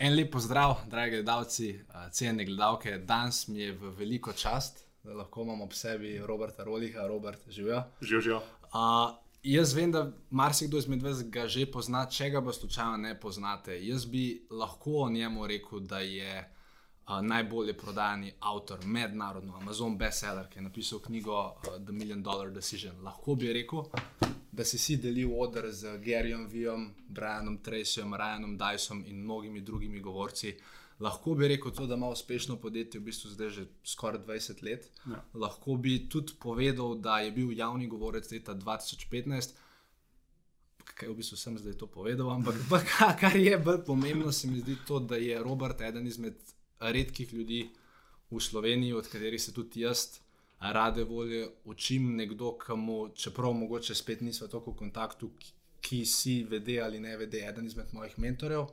En lep pozdrav, dragi gledalci, cenjene gledalke. Danes mi je v veliko čast, da lahko imamo ob sebi Roberta Roliha, Robert, živijo. Živijo. Uh, jaz vem, da marsikdo izmed vas ga že pozna, če ga pa slučajno ne poznate. Jaz bi lahko o njemu rekel, da je uh, najbolje prodajani avtor, mednarodno, Amazon bestseller, ki je napisal knjigo uh, The Million Dollar Decision. Lahko bi rekel, da si si delil odr z Garyjem Vijom, Brianom Tracyjem, Ryanom Dysom in mnogimi drugimi govorci. Lahko bi rekel to, da ima uspešno podjetje v bistvu zdaj že skoraj 20 let. Ja. Lahko bi tudi povedal, da je bil javni govorec leta 2015. Kaj v bistvu sem zdaj to povedal, ampak kar je bolj pomembno, se mi zdi to, da je Robert eden izmed redkih ljudi v Sloveniji, od katerih se tudi jaz rade volje učim nekdo, ki mu, čeprav mogoče spet nismo tako v kontaktu, ki, ki si vede ali ne vede, eden izmed mojih mentorjev,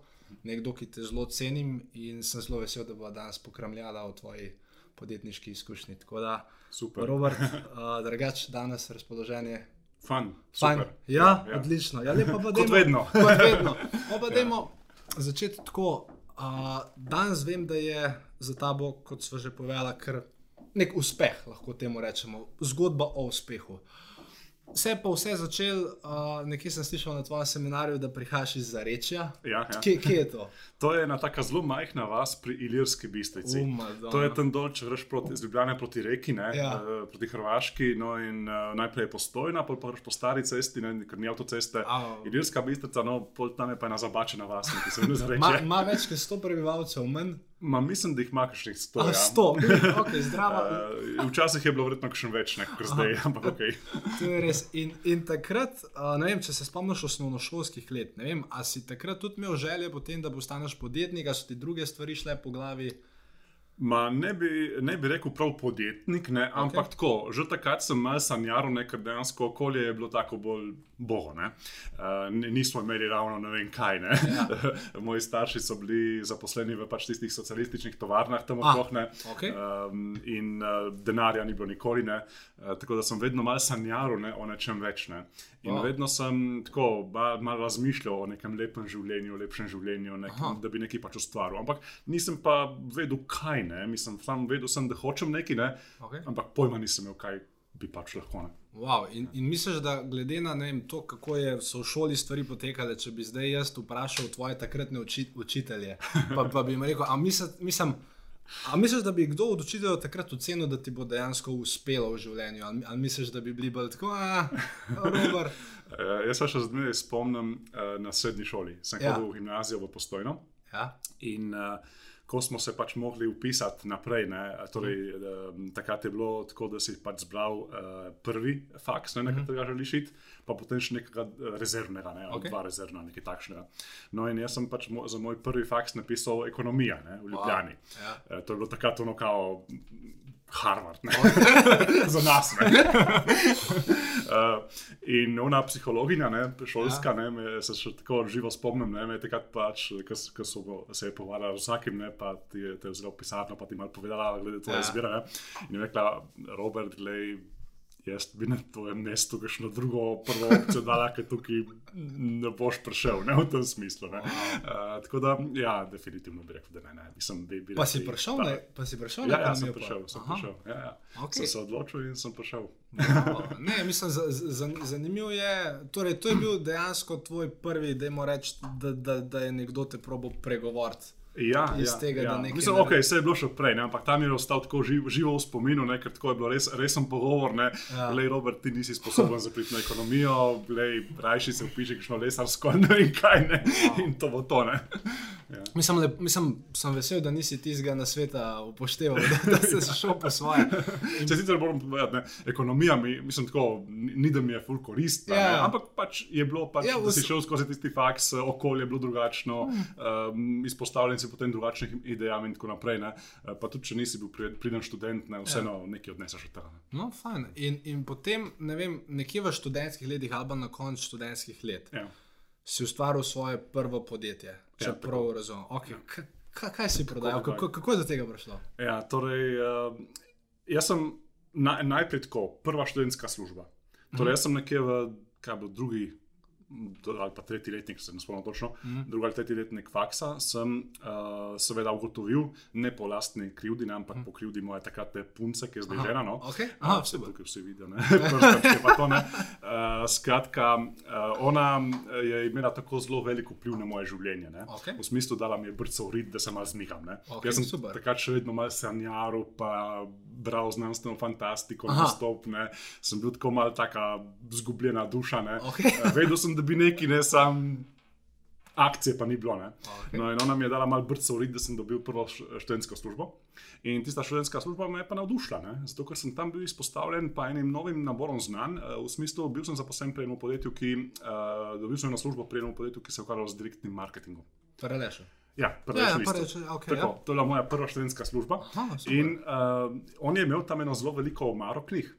nekdo, ki te zelo cenim in sem zelo vesel, da bo danes pokramljala o tvoji podjetniški izkušnji. Tako da, Super. Robert, uh, drugač danes razpoloženje. Fun. Fajn. Super. Ja, Ja. odlično. Ja, lepa, pa Kot vedno. Kot vedno. No, pa dajmo začeti tako. Uh, danes vem, da je za tabo, kot smo že povedali, kar nek uspeh, lahko temu rečemo, zgodba o uspehu. Se je pa vse začel, uh, nekje sem slišal na tvojem seminarju, da prihajaš iz Zarečja. Ja, ja. Kje, kje je to? To je ena tako zelo majhna vas pri Ilirski bistrici. U, Madonna. To je tam dol, če greš proti iz Ljubljane proti reki, ne, Ja. eh, proti Hrvaški. No, in, uh, najprej je postojna, pol pa greš po stari cesti, ne, ker ni avtoceste. Au. Ilirska bistrica, no, pol tam je pa ena zabačena vas, ki se ne zareče. ima več kot 100 prebivalcev, manj. Ma, mislim, da jih ima kakšnih sto. A, ja. 100, okay, zdravo. Uh, včasih je bilo verjetno še več, ne, kot zdaj, ampak ok. To je res. In, in takrat, uh, ne vem, če se spomniš osnovnošolskih let, ne vem, a si takrat tudi imel želje potem, da postaneš podjetnik, a so ti druge stvari šle po glavi. Ma ne bi, ne bi rekel prav podjetnik, ne, ampak tako, že takrat sem mal sanjaro, ne, ker dejansko okolje je bilo tako bolj bogo. Ne. Uh, nismo imeli ravno ne vem kaj. Ne. Ja. Moji starši so bili zaposleni v pač tistih socialističnih tovarnah tam Ah, okrog. ne. okej. Um, in uh, denarja ni bilo nikoli, ne. Uh, tako da sem vedno mal sanjaro ne, o nečem več. Ne. In Wow. vedno sem tako mal, mal razmišljal o nekem lepem življenju, lepšem življenju, nekem, da bi nekaj pač ustvaril. Ampak nisem pa vedel, kaj ne. Mislim, sam vedel sem, da hočem nekaj, ne. Okay. ampak pojma nisem imel, kaj bi pač lahko. Ne. Wow. In, in misliš, da glede na vem, to, kako je, so v šoli stvari potekale, če bi zdaj jaz vprašal tvoje takratne uči, učitelje, pa, pa bi jim rekel, a misliš, mislim. A misliš, da bi kdo od učiteljev takrat ocenil, da ti bo dejansko uspelo v življenju? Ali, ali misliš, da bi bili bolj tako, a, Robert? Uh, jaz se še zdaj spomnim uh, na srednji šoli. Sem ja. hodil v gimnazijo v Postojno. Ja, In uh, ko smo se pač mogli upisati naprej, ne, torej, um, takrat je bilo tako, da si pač zbral uh, prvi faks, ne, na katerega želiš iti, pa potem še nekega eh, rezervnega, ne, Ok. okay. dva rezervna, nekaj takšnega. No, in jaz sem pač mo za moj prvi faks napisal ekonomija ne, v Ljubljani. ja. Uh, to je bilo takrat ono kao. Harvard, ne. za nas. Ne. uh, in ona psihologinja, ne, šolska, ja. ne, me, se še tako živo spomnim, ne, me takrat pač, ko so go- se je pogovarjala z vsakim, ne, pa ti je te vzela pisarno, pa ti malo povedala, glede tvoje ja. izbire. Ne, in je rekla, Robert, glej. Jaz bi na tvojem mestu kakšno drugo prvo opcijo dala, ker tukaj ne boš prišel, ne v tem smislu. Ne. Uh, tako da, ja, definitivno bi rekel, da ne. ne. Mislim, bi, bi Pa si prišel, ne? Pa si prišel Ja, na ja, sem prišel, sem Aha. prišel. Ja, ja. Okej. Sem se odločil in sem prišel. Bravo. Ne, mislim, za- za- zanimivo je. Torej, to je bil dejansko tvoj prvi, da reči, da, da, da je nekdo te probo pregovoriti. Ja, Iz ja, tega, ja. da nekaj Mislim, naredi- okay, vse je bilo še prej, ne, ampak tam je ostal tako živ, živo v spominu, ne, ker tako je bilo res, resen pogovor. Ne. Ja. Ja. Lej, Robert, ti nisi sposoben za priti na ekonomijo, lej, rajši se upiši kakšno lesarsko, ne vem kaj. Ne. Wow. In to bo to. Ne. Ja. Mislim, lep, mislim, sem vesel, da nisi tistega na sveta upošteval, da, da si šel po svoje. Če sicer moram povedati, ne, ekonomija mi, mislim, tako, ni da mi je ful koristna, Ja. ja. ampak pač je bilo, pač, Ja, ja, da si šel skozi tisti faks, okolje je bilo drugačno, um, izpostavljen si potem drugačnim idejam in tako naprej. Ne. Eh, Pa tudi, če nisi bil pri- priden študent, ne, vseeno ja. nekaj odneseš od tega. ne. No, fajn. In, in potem, ne vem, nekje v študentskih letih ali pa na koncu študentskih let Ja. si ustvaril svoje prvo podjetje, če Ja, ja, prav razumem. Okay. Kaj, kaj si prodajal, Tako, kako, kako je do tega prišlo? Ja, torej, uh, jaz sem na, najprej tako, prva študentska služba. Torej, jaz sem nekje v kaj bo, drugi, ali pa tretji letnik, se ne spomnim točno, mm. drugi ali tretji letnik faksa, sem uh, seveda ugotovil, ne po lastni krivdi, ne, ampak mm. po krivdi moje takratne punce, ki je zdaj žena. No. Okay. Aha, vse tukaj vsi vidijo, ne, to, ne. Uh, skratka, uh, ona je imela tako zelo veliko vpliv na moje življenje. Okay. V smislu, da mi je brco urit, da se malo zmigam. Okay, Jaz sem takrat še vedno malo sanjaral, pa bral znanstveno fantastiko, nastopne. Sem bil tako malo taka zgubljena duša. Okay. Vedel sem, da bi neki, ne sam. Akcije pa ni bilo. Okay. No, ona mi je dala malo brca urit, da sem dobil prvo študentsko službo. In tista študentska služba me je pa navdušila, ne? zato ker sem tam bil izpostavljen pa enim novim naborom znanj. V smislu, bil sem zaposlen pri enem podjetju, ki uh, dobil sem eno službo pri enem podjetju, ki se ukvarja z direktnim marketingom. Preleša. Ja, prva Ja, ja, listu. prvič, okay, Tako, ja. To je bila moja prva študentska služba. Aha, super. in uh, on je imel tam eno zelo veliko omaro knjig.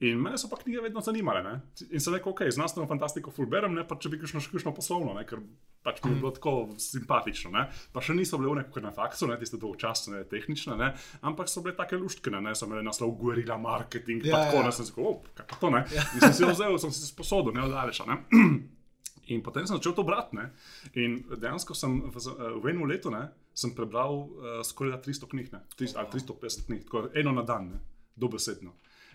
In mene so pa knjige vedno zanimale. Ne? In sem rekel, ok, znanstveno fantastiko fulberem, ne pa če bi kakšno še kakšno poslovno, ne? ker pač mi je bilo tako simpatično. Ne? Pa še niso bile nekako na faksu, ne? tiste dolgočasne, tehnične, ne? ampak so bile take luštkine, ne? so imeli naslov Guerilla Marketing, Ja, pa tako, ja. ne, sem si rekel, oh, pa to ne. In sem si jo vzel, sem si sposodil, ne odaleč. Ne? In potem sem začel to brati. ne. In dejansko sem v, z- v enem letu ne, sem prebral uh, skoraj da 300 knjig, ne, Tris, ali 350 knjig, tako eno na dan, ne, dobesedno.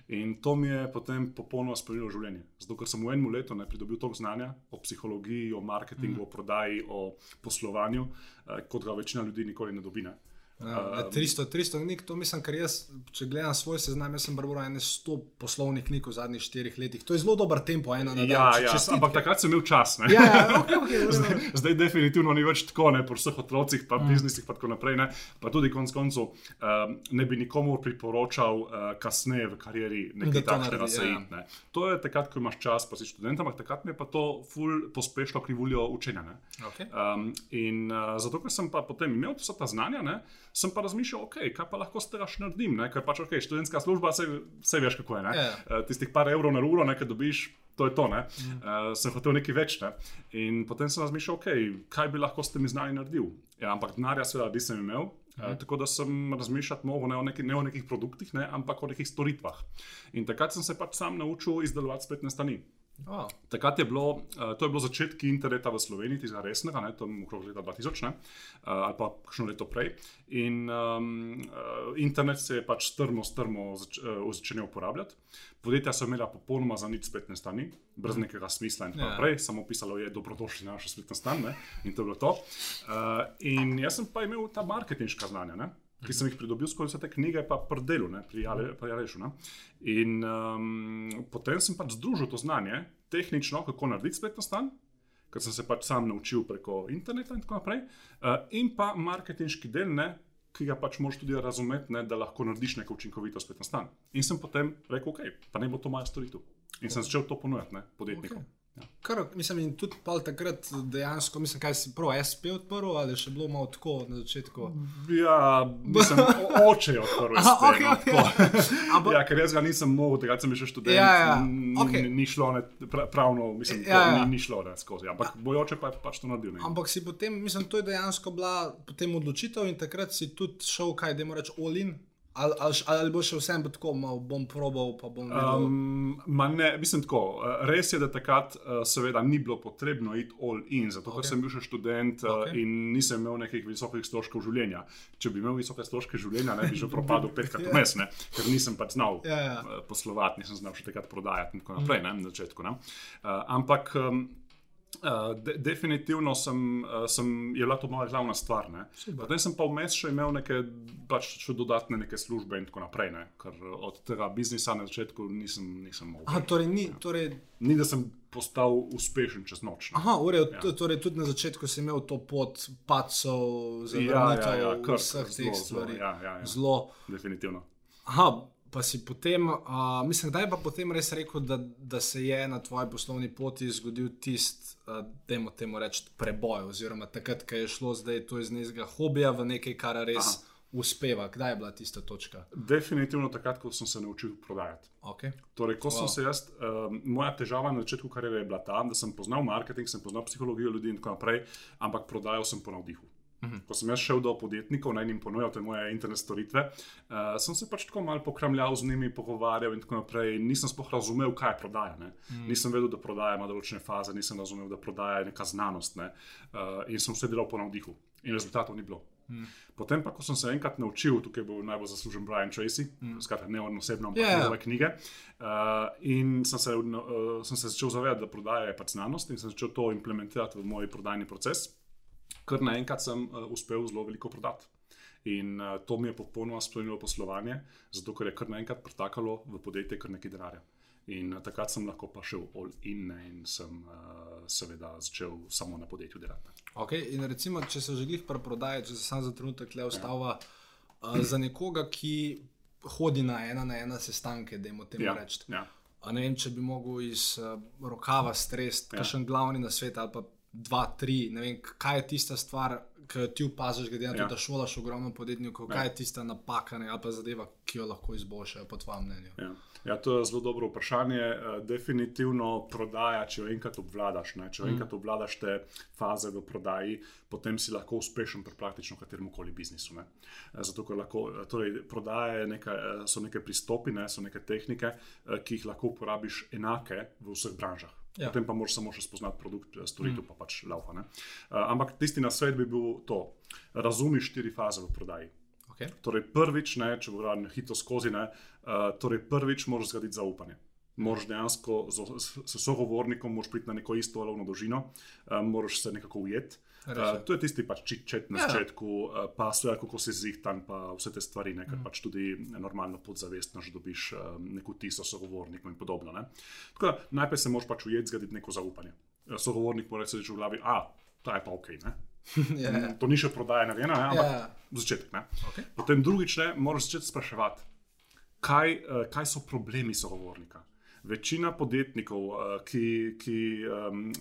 In to mi je potem popolnoma spremenilo življenje. Zato, ker sem v enem letu ne, pridobil toliko znanja o psihologiji, o marketingu, mm. o prodaji, o poslovanju, uh, kot ga večina ljudi nikoli ne dobi. Ne. Ja, 300, 300 knjig, to mislim, ker jaz, če gledam svoj seznam, jaz sem prebral ene 100 poslovnih knjig v zadnjih 4 letih. To je zelo dober tempo, ena na dan. Ja, ja, čestitke. ampak takrat sem imel čas. Ne. Ja, ja, ok, ok. Zdaj, zdaj definitivno ni več tako, ne po vseh otrocih, Mm. pa biznisih, pa tako naprej. Ne. Pa tudi konec koncev um, ne bi nikomu priporočal uh, kasneje v karieri nekaj takšnega se ja. iti. ne. To je takrat, ko imaš čas, pa si študent, ampak takrat mi je pa to ful pospešilo krivuljo učenja. Ne. Okay. Um, in uh, zato, ker sem pa potem imel vsa ta znanja, ne, sem pa razmišljal, okay, kaj pa lahko s tega še naredim. Ne? Ker pač okay, študentska služba, vse veš, kako je. ne. Ja. Uh, tistih par evrov na uro, nekaj dobiš. To je to. Mm. Uh, sem hotel nekaj več. Ne? In potem sem razmišljal, okay, kaj bi lahko s temi znanji naredil. Ja, ampak denarja, seveda, nisem imel. Uh, tako da sem razmišljal mogel ne o, neki, ne o nekih produktih, ne, ampak o nekih storitvah. In takrat sem se pač sam naučil izdelovati spletne strani. Oh, Takrat je bilo, uh, to je bilo začetki interneta v Sloveniji, tistega resnega, ne, je okrog leta 2000 ne, uh, ali pa kakšno leto prej. In um, uh, internet se je pač strmo, strmo zač, uh, začel uporabljati. Podjetja so imela popolnoma za nič spletne strani, brez nekega smisla in tako Ja. naprej, samo pisalo je dobrodošli na našo spletno stran ne, in to je bilo to. Uh, in jaz sem pa imel ta marketinška znanja. Ne. Ki sem jih pridobil skozi vse te knjige, pa pri delu, ne, pri Ale- pri Alešu. ne. In um, potem sem pač združil to znanje, tehnično, kako narediti spletno stran, ker sem se pač sam naučil preko interneta in tako naprej, uh, in pa marketinški del, ne, ki ga pač moraš tudi razumeti, ne, da lahko narediš neko učinkovito spletno stran. In sem potem rekel, ok, pa ne bo to moja storitev. In sem začel to ponujati podjetnikom. Ok. Kar, mislim, in tudi takrat dejansko, mislim, kaj si prav SP odprl ali še bilo malo tako na začetku. Ja, mislim, oče je odprl Aha, SP, ok, no, ok. tako. Ampak- Ja, ker jaz ga nisem mogel, takrat sem še študent. Ja, ja, n- ok. ni, šlo, ne, pra, pravno, mislim, Ja, ja. Ni, ni šlo ne, skozi. Ampak moj oče pa je pač to naredil. Ne. Ampak si potem, mislim, to je dejansko bila potem odločitev in takrat si tudi šel, kaj da moraš all-in. Ali, ali, ali bo še vsem tako, malo bom probal, pa bom videl. Um, ne, mislim tako. eh, Res je, da takrat uh, seveda ni bilo potrebno iti all in, zato Ok. ker sem bil še študent uh, Ok. in nisem imel nekih visokih stroškov življenja. Če bi imel visoke stroške življenja, ne bi že propadel petkrat vmes, ne, ker nisem pač znal Ja, ja. eh, poslovati, nisem znal še takrat prodajati in tako naprej, ne, na začetku. Ne. Uh, ampak um, uh, de, definitivno sem, uh, sem, je bila to moja glavna stvar. Potem sem pa vmes še imel neke pač še dodatne neke službe in tako naprej, ne, ker od tega biznisa na začetku nisem, nisem mogel. Aha, torej ni, torej, Ni da sem postal uspešen čez noč. Ne. aha, ure, ja. torej tudi na začetku si imel to pot pacov, Ja, ja, ja, kar, vseh zelo, teh zelo, stvari. ja, ja, ja. Zelo. Definitivno. Aha, pa si potem, uh, mislim, da je pa potem res rekel, da, da se je na tvoji poslovni poti zgodil tisti, uh, da je temu reči, preboj, oziroma takrat, ko je šlo zdaj to iz nekega hobija v nekaj, kar res Aha. uspeva. Kdaj je bila tista točka? Definitivno takrat, ko sem se naučil prodajati. Okay. Torej, ko Wow. sem se jaz, um, moja težava na začetku kariere je bila ta, da sem poznal marketing, sem poznal psihologijo ljudi in tako naprej, ampak prodajal sem po navdihu. Mhm. Ko sem jaz šel do podjetnikov, naj jim ponujal te moje internet storitve, uh, sem se pač tako malo pokramljal z njimi, pogovarjal in tako naprej. Nisem sploh razumel, kaj je prodaja. Mhm. Nisem vedel, da prodaja ima določene faze, nisem razumel, da prodaja je neka znanost. Ne? Uh, in sem vse delal po navdihu in rezultatov ni bilo. Hmm. Potem, pa, ko sem se enkrat naučil, tukaj bo najbolj zaslužen Brian Tracy, hmm. skratka, ne osebno, ampak yeah. njegove knjige. Uh, in sem se, uh, sem se začel zavedati, da prodaja je pač znanost in sem začel to implementirati v moj prodajni proces kar naenkrat sem uh, uspel zelo veliko prodati. In uh, to mi je popolnoma spremenilo poslovanje, zato ker je kar naenkrat pritakalo v podjetje kar nekaj denarja. In uh, takrat sem lahko pa šel all in in sem uh, seveda začel samo na podjetju delati. Okay, in recimo, če se želiš preprodajati, če se sam za trenutek le ostava ja. uh, za nekoga, ki hodi na ena na ena sestanke, da jim o tem ja. rečem. Ja. Ne vem, če bi mogel iz uh, rokava stresti, ja. kakšen glavni na svet ali pa dva, tri, ne vem, kaj je tista stvar, ki ti opaziš, glede na to, ja. da šolaš ogromno podjetnikov, kaj ja. je tista napaka ali pa zadeva, ki jo lahko izboljšajo, po tvojem mnenju. Ja. Ja, to je zelo dobro vprašanje. Eh, definitivno prodaja, če jo enkrat obvladaš, ne? če jo mm. enkrat obvladaš te faze v prodaji, potem si lahko uspešen pri praktično katerem koli biznisu. Ne? Eh, zato, ker lahko, eh, torej, prodaje neka, so neke pristopi, ne? so neke tehnike, ki jih lahko uporabiš enake v vseh branžah. Ja. Potem pa moraš samo še spoznati produkt, eh, storitev, mm. pa pač laufa. Uh, ampak tisti na svet bi bil to, razumi štiri faze v prodaji. Okay. Torej, prvič, ne, če bo rado hitro skozi, ne, uh, torej prvič moraš zgraditi zaupanje. Moraš dejansko s sogovornikom priti na neko isto valovno dolžino, uh, moraš se nekako ujeti. Uh, to je tisti pač čet na ja. začetku, uh, pa vse, kako se zihtan, pa vse te stvari, ne, ker mm. pač tudi normalno podzavestno že dobiš uh, neko tisto sogovornikov in podobno. Tako da najprej se moraš pač ujeti, zgraditi neko zaupanje. Sogovornik mora reči v glavi, a ta je pa ok. yeah. Ja, ja. To ni še prodaja, ne, ne, ampak yeah. začetek. Ne. Okay. Potem drugič, ne, moraš začeti spraševati, kaj, uh, kaj so problemi sogovornika večina podjetnikov, uh, ki, ki,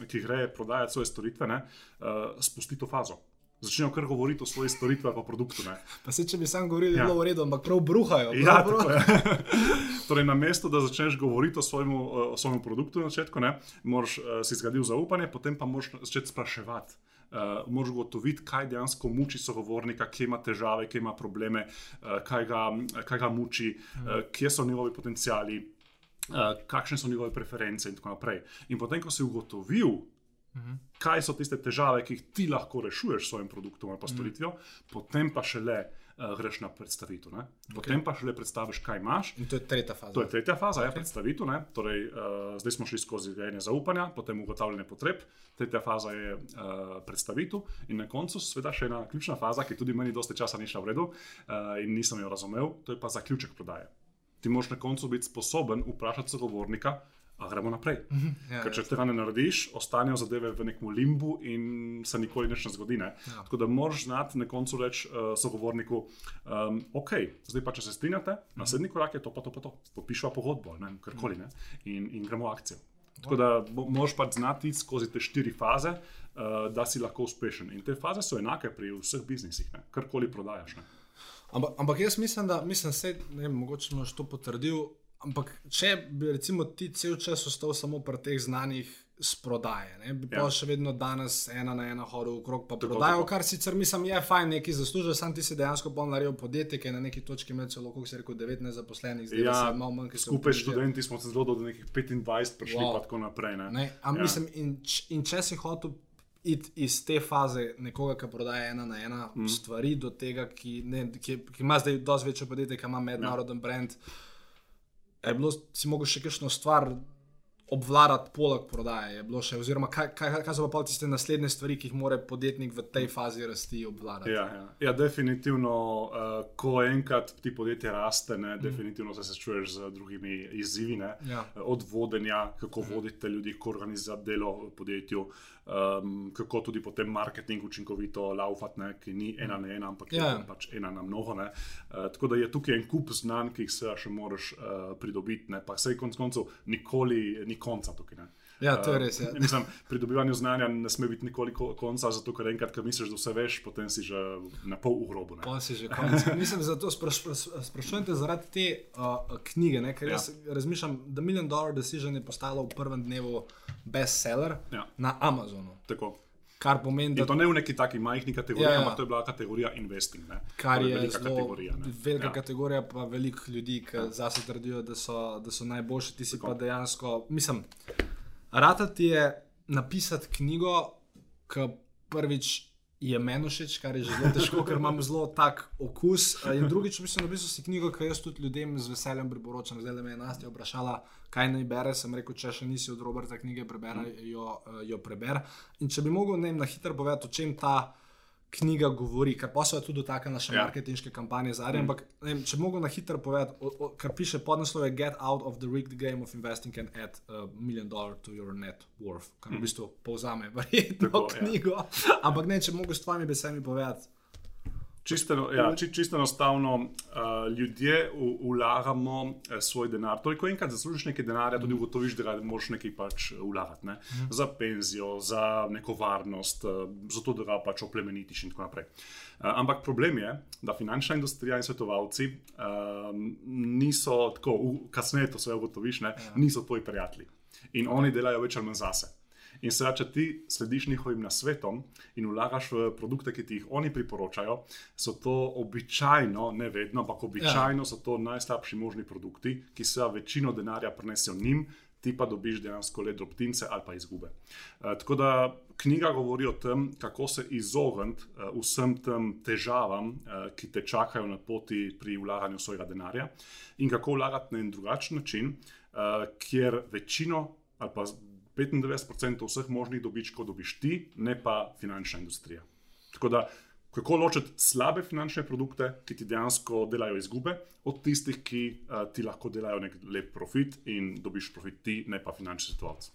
ki gre prodajati svoje storitve, ne, uh, spusti to fazo. Začnejo kar govoriti o svojih storitvah, o produktu. Se, če bi sam govoril, ja. bilo v redu, ampak prav bruhajo. Prav ja, bruhajo. torej, na mesto, da začneš govoriti o svojem, o svojem produktu na začetku, ne, moraš uh, si zgraditi zaupanje, potem pa moraš začeti spraševati. Uh, moraš gotoviti, kaj dejansko muči sogovornika, kje ima težave, kje ima probleme, uh, kaj, ga, kaj ga muči, uh, kje so njegovi potencijali, kakšne so njegove preference in tako naprej. In potem, ko si ugotovil, mhm. kaj so tiste težave, ki jih ti lahko rešuješ s svojim produktom ali pa mhm. storitvijo, -huh. potem pa šele. Uh, greš na predstavitev. Okay. Potem pa še le predstaviš, kaj imaš. In to je tretja faza. To je tretja faza, okay. ja, predstavitev. Torej, uh, zdaj smo šli skozi grejanje zaupanja, potem ugotavljanje potreb. Tretja faza je uh, predstavitev, in na koncu, seveda, še ena ključna faza, ki tudi meni dosti časa ni šla v redu uh, in nisem jo razumel, to je pa zaključek prodaje ti moraš na koncu biti sposoben vprašati sogovornika, a gremo naprej. Mhm, ja, Ker če tega ne narediš, ostanejo zadeve v nekem limbu in se nikoli ne zgodi. Ne? Ja. Tako da moraš znati na koncu reči uh, sogovorniku, um, ok, zdaj pa če se strinjate, mhm. naslednji korak je to, pa to, pa to. Podpišva pogodbo, ne, karkoli, ne, in, in gremo v akcijo. Tako da moraš pač znati skozi te štiri faze, uh, da si lahko uspešen. In te faze so enake pri vseh biznisih, karkoli prodajaš. Ne. Ampak, ampak jaz mislim, da mislim, se, ne, mogoče boš to potrdil. Ampak če bi recimo, ti cel čas ostal samo pri teh znanjih z prodaje, ne, bi ja. pa še vedno danes ena na ena hodil okrog pa prodajal, kar sicer mislim, je fajn, neki zaslužijo, sam ti si dejansko bolj naredil podjetje, ki je na neki točki imel celo, kako se reče, 19 zaposlenih, zdaj ja, se malo manj. Skupaj s študenti smo se zelo do nekih 25 prišli, wow. pa tako naprej. Ne. Ne, ja. mislim, in, in če si hotel iti iz te faze nekoga, ki prodaja ena na ena mm. stvari, do tega, ki, ne, ki, ki ima zdaj dosti večje podjetje, ki ima mednaroden ja. brand. Je bilo, si mogel še kakšno stvar obvladati poleg prodaje? Še, oziroma, kaj, kaj, kaj so pa tiste naslednje stvari, ki jih mora podjetnik v tej fazi rasti obvladati? Ja, ja. ja definitivno, uh, ko enkrat ti podjetje raste, ne, mm. definitivno se srečuješ z drugimi izzivi. Ja. Od vodenja, kako mm. vodite ljudi, kako organizirate delo v podjetju. Um, kako tudi potem marketing učinkovito laufati, ne, ki ni ena na ena, ampak ja. je pač ena na mnogo. Uh, tako da je tukaj en kup znanj, ki jih še moraš uh, pridobiti, pa vse konc koncev nikoli, nikoli konca tukaj. Ne. Ja, to je res. Ja. Uh, mislim, pri dobivanju znanja ne sme biti nikoli konca, zato ker enkrat, ko misliš, da vse veš, potem si že na pol ugrobu. Pa si že konec. mislim, da to spraš, sprašujem te zaradi te uh, knjige, ne? ker ja. jaz razmišljam, da Million Dollar Decision je postalo v prvem dnevu bestseller ja. na Amazonu. Tako. Kar pomeni, In da to ne v neki taki majhni kategoriji, Ja, ja. ampak to je bila kategorija investing. Ne? kar To je velika zelo kategorija. ne. velika Ja. kategorija, pa veliko ljudi, ki zase trdijo, da so, da so najboljši, ti si Tako. pa dejansko. Mislim, rata ti je napisati knjigo, ki prvič. Je meni všeč, kar je že zelo težko, ker imam zelo tak okus. Eh, In drugič, mislim, napisal si knjigo, ki jaz tudi ljudem z veseljem priporočam. Zdaj le me je Nastja vprašala, kaj naj bere. Sem rekel, če še nisi od Roberta knjige prebere, jo, eh, jo preber. In če bi mogel ne, vem, na hitro povedati, o čem ta knjiga govori, ker pa se tudi dotaknila naše Ja. ja. marketinške kampanje zadnje. Mm. Ampak vem, če mogel na hitro povedati, o, o, kar piše podnaslov je Get out of the rigged game of investing and add a million dollar to your net worth, kar v bistvu povzame verjetno Tako, ja. knjigo. Ampak ne, če mogel s tvojimi besedami povedati. Čisto, eno- ja, či, čisto enostavno, uh, ljudje vlagamo uh, svoj denar. To je, ko enkrat zaslužiš nekaj denarja, tudi ugotoviš, da ga moraš nekaj pač vlagati. Ne? Za penzijo, za neko varnost, uh, zato da ga pač oplemenitiš in tako naprej. Uh, ampak problem je, da finančna industrija in svetovalci um, niso tako, v- kasneje to vse ugotoviš, ne, niso tvoji prijatelji. In oni delajo več ali manj zase. In seveda, če ti slediš njihovim nasvetom in vlagaš v produkte, ki ti jih oni priporočajo, so to običajno, ne vedno, ampak običajno so to najslabši možni produkti, ki se večino denarja prenesejo njim, ti pa dobiš dejansko le drobtince ali pa izgube. Uh, tako da knjiga govori o tem, kako se izogniti uh, vsem tem težavam, uh, ki te čakajo na poti pri vlaganju svojega denarja, in kako vlagati na en drugačen način, uh, kjer večino ali pa 95% vseh možnih dobičkov dobiš ti, ne pa finančna industrija. Tako da, kako ločiti slabe finančne produkte, ki ti dejansko delajo izgube, od tistih, ki uh, ti lahko delajo nek lep profit in dobiš profit ti, ne pa finančni svetovalec.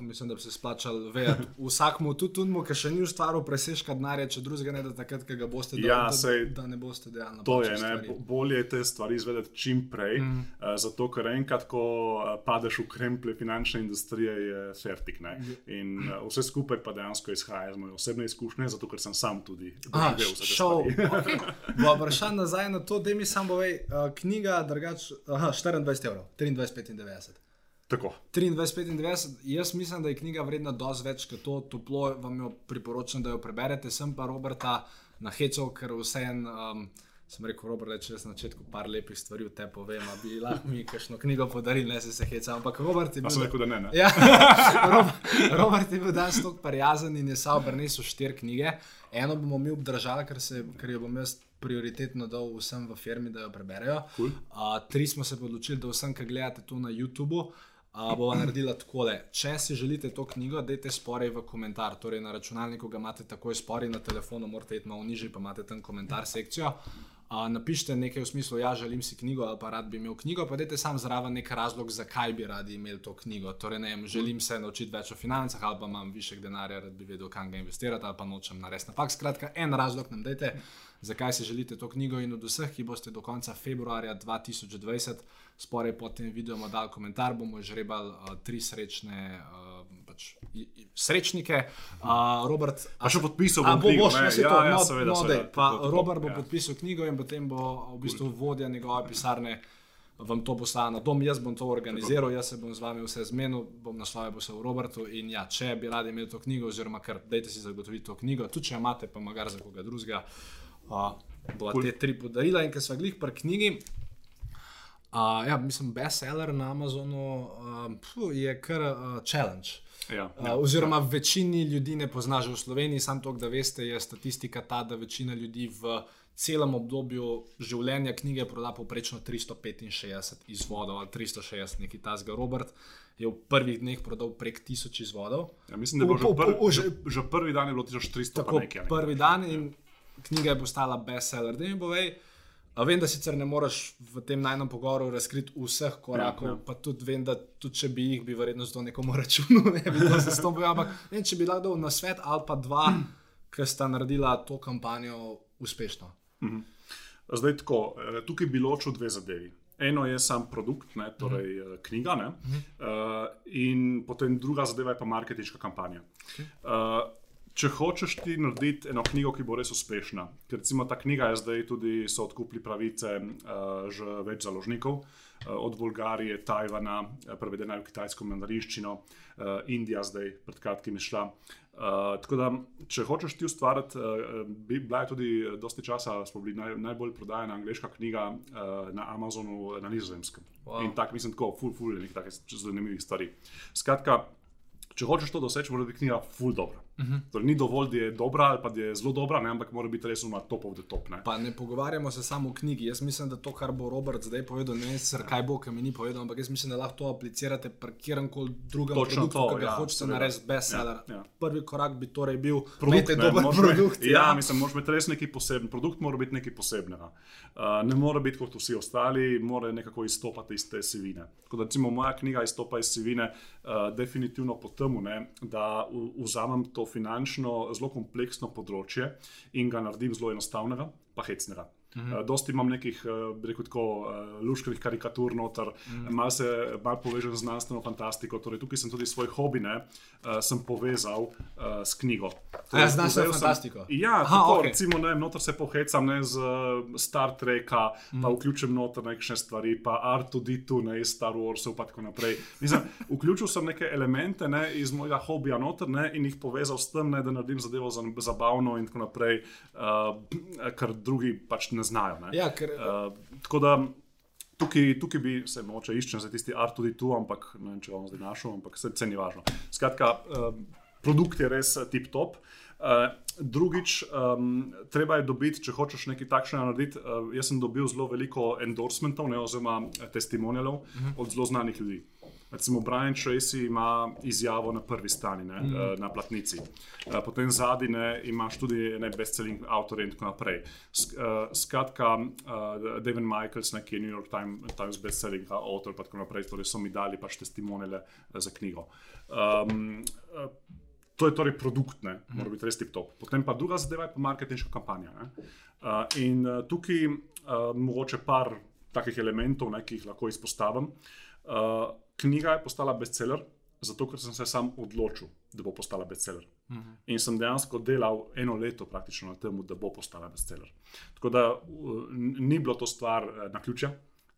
Mislim, da bi se splačal vedeti. Vsakmu tudi tunmu, ki še ni ustvaril presežka denarja, če drugega ne da takrat, ko ga boste Ja, da, sej, da, ne boste dejali. To je, ne, bo- bolje je te stvari izvedeti čim prej, mm. uh, zato ker enkrat, ko uh, padeš v kremplje finančne industrije, je fertik. Ne? In uh, vse skupaj pa dejansko izhaja iz moje osebne izkušnje, zato ker sem sam tudi doživel vse stvari. Okay. Vprašanje nazaj na to, da mi samo povej, uh, knjiga, drugač, aha, 24 evrov, 23,95. Tako. 23,95, jaz mislim, da je knjiga vredna dosti več kot to, toplo vam jo priporočam, da jo preberete. Sem pa Roberta na hecu, ker vseeno. Um, Sem rekel, Robert, če jaz na začetku par lepih stvari v te povem, a bi lahko mi kakšno knjigo podaril, ne se se heca. Ampak Robert je bil. sem rekel, da ne. ne? Ja, Robert, Robert je bil danes tako prijazen in je sam prinesel štiri knjige. Eno bomo mi obdržali, ker, se, ker jo bom jaz prioritetno dal vsem v firmi, da jo preberejo. Cool. Uh, tri smo se odločili, da vsem, ki gledate to na YouTubu. Uh, bova naredila tako. Če si želite to knjigo, dajte sporej v komentar. Torej, na računalniku ga imate takoj sporej, na telefonu morate iti malo nižje, pa imate tam komentar sekcijo. Uh, napišite nekaj v smislu, ja, želim si knjigo ali pa rad bi imel knjigo, pa dajte sam zraven nek razlog, zakaj bi radi imeli to knjigo. Torej, ne vem, želim se naučiti več o financah, ali pa imam višek denarja, rad bi vedel, kam ga investirati, ali pa nočem narediti napak. Skratka, en razlog nam dajte, zakaj si želite to knjigo in od vseh, ki boste do konca februarja 2020 sporej pod tem videom dal komentar, bomo žrebali uh, tri srečne. Uh, Pač, i- i- srečnike, uh, Robert, Pa še podpisal A bom bo, knjigo, boš, ne? ja, to, ja, no, seveda, no, seveda, dej, pa tako, tako, Robert bo ja. podpisal knjigo in potem bo v bistvu vodja njegove pisarne vam to poslala na dom. Jaz bom to organiziral, jaz se bom z vami vse zmenil, bom naslovil bo se v Robertu in ja, če bi radi imeli to knjigo, oziroma kar dajte si zagotoviti to knjigo, tudi če imate, pa magar za koga drugega, uh, bo Cool. te tri podarila in ker smo glih pri knjigi. Uh, ja, mislim, bestseller na Amazonu uh, pfu, je kar uh, challenge. Ja, Uh, oziroma, večini ljudi ne pozna že v Sloveniji, samo to, da veste, je statistika ta, da večina ljudi v celem obdobju življenja knjige proda povprečno 365 izvodov ali 360, neki tasga. Robert je v prvih dneh prodal prek 1000 izvodov. Ja, mislim, da je bilo že, v- že, že prvi dan je bilo 1300 Tako, nekaj. ne. prvi dan in knjiga je postala bestseller. Da mi povej, vem, da sicer ne moreš v tem najnem pogovoru razkriti vseh korakov, Ja, ja, pa tudi vem, da tudi če bi jih, bi verjetno z to nekomu računal, ne bi to zastopil. Ampak vem, če bi lahko dal na svet ali pa dva, ki sta naredila to kampanjo uspešno. Zdaj tako, eh, tukaj bi ločil dve zadevi. Eno je sam produkt, ne, torej uh -huh. knjiga, ne, uh -huh. uh, in potem druga zadeva je pa marketinška kampanja. Okay. Uh, če hočeš ti narediti eno knjigo, ki bo res uspešna, ker recimo ta knjiga je zdaj tudi so odkupili pravice uh, že več založnikov, uh, od Bolgarije, Tajvana, prevedena je v kitajsko mandarinščino, uh, Indija zdaj pred kratkim je šla. Uh, tako da, če hočeš ti ustvariti, uh, bi bila je tudi dosti časa, smo bili naj, najbolj prodajena angliška knjiga uh, na Amazonu, na Nizozemskem. Wow. In tako mislim, tako, full, full, nekaj takih zanimivih stvari. Skratka, če hočeš to doseči, mora biti knjiga full dobro. Uh -huh. torej, ni dovolj, da je dobra ali pa da je zelo dobra, ne, ampak mora biti res uma top of the top. Ne. Pa ne pogovarjamo se samo o knjigi. Jaz mislim, da to, kar bo Robert zdaj povedal, ne vem, kaj bo, kaj mi ni povedal, ampak jaz mislim, da lahko to aplicirate pri kjer koli drugem Točno produktu, to, ki ga ja, hočete narediti bestseller. Ja, ja. Prvi korak bi torej bil, Produkt, imejte ne, dober moraš imeti- produkt. Ja, mislim, moraš imeti res nekaj posebnega. Produkt mora biti nekaj posebnega. Uh, ne more biti kot vsi ostali, mora nekako izstopati iz te sivine. Tako da, recimo, moja knjiga izstopa iz sivine uh, definitivno po tem, da vzamem to finančno, zelo kompleksno področje in ga naredim zelo enostavnega, pa hecnega. Mhm. Uh, dosti imam nekih, uh, bi rekel, tako uh, luškavih karikatur noter, mhm. malo se mal povežem z znanstveno fantastiko. Torej, tukaj sem tudi svoj hobi, ne, uh, sem povezal uh, s knjigo. A ja, znanstveno vzel sem- fantastiko? Ja, Aha, tako, okej. recimo, ne, noter se pohecam ne, z uh, Star Treka, mm. pa vključim noter neke stvari, pa R2D2, ne iz Star Warsov, pa tako naprej. Mislim, vključil sem neke elemente ne, iz mojega hobija noter ne, in jih povezal s tem, ne, da naredim zadevo za, zabavno in tako naprej, uh, kar drugi pač ne znajo. Ne. Ja, ker, Uh, tako da tukaj, tukaj bi se moče iščem za tisti art tudi tu, ampak ne vem, če bom zdaj našel, ampak se ceni važno. Skratka, uh, produkt je res tip top. Uh, drugič, um, treba je dobiti, če hočeš nekaj takšnega narediti. Uh, jaz sem dobil zelo veliko endorsementov, ne, oziroma testimonialov uh -huh. od zelo znanih ljudi. Recimo Brian Tracy ima izjavo na prvi strani, ne, mm. na platnici. Eh, Potem zadnji imaš tudi ne bestselling avtorje in tako naprej. Eh, Skratka, David Michaels, ne, ki je New York Times, Times bestselling avtor, pa tako naprej, torej so mi dali pač testimoniale eh, za knjigo. Um, To je torej produkt, ne, mora biti res tip top. Potem pa druga zadeva je pa marketinška kampanja. ne. Uh, in uh, tukaj uh, mogoče par takih elementov, ne, ki jih lahko izpostavim. Uh, knjiga je postala bestseller, zato ker sem se sam odločil, da bo postala bestseller. Uh -huh. In sem dejansko delal eno leto praktično na tem, da bo postala bestseller. Tako da ni bilo to stvar uh, na ključe.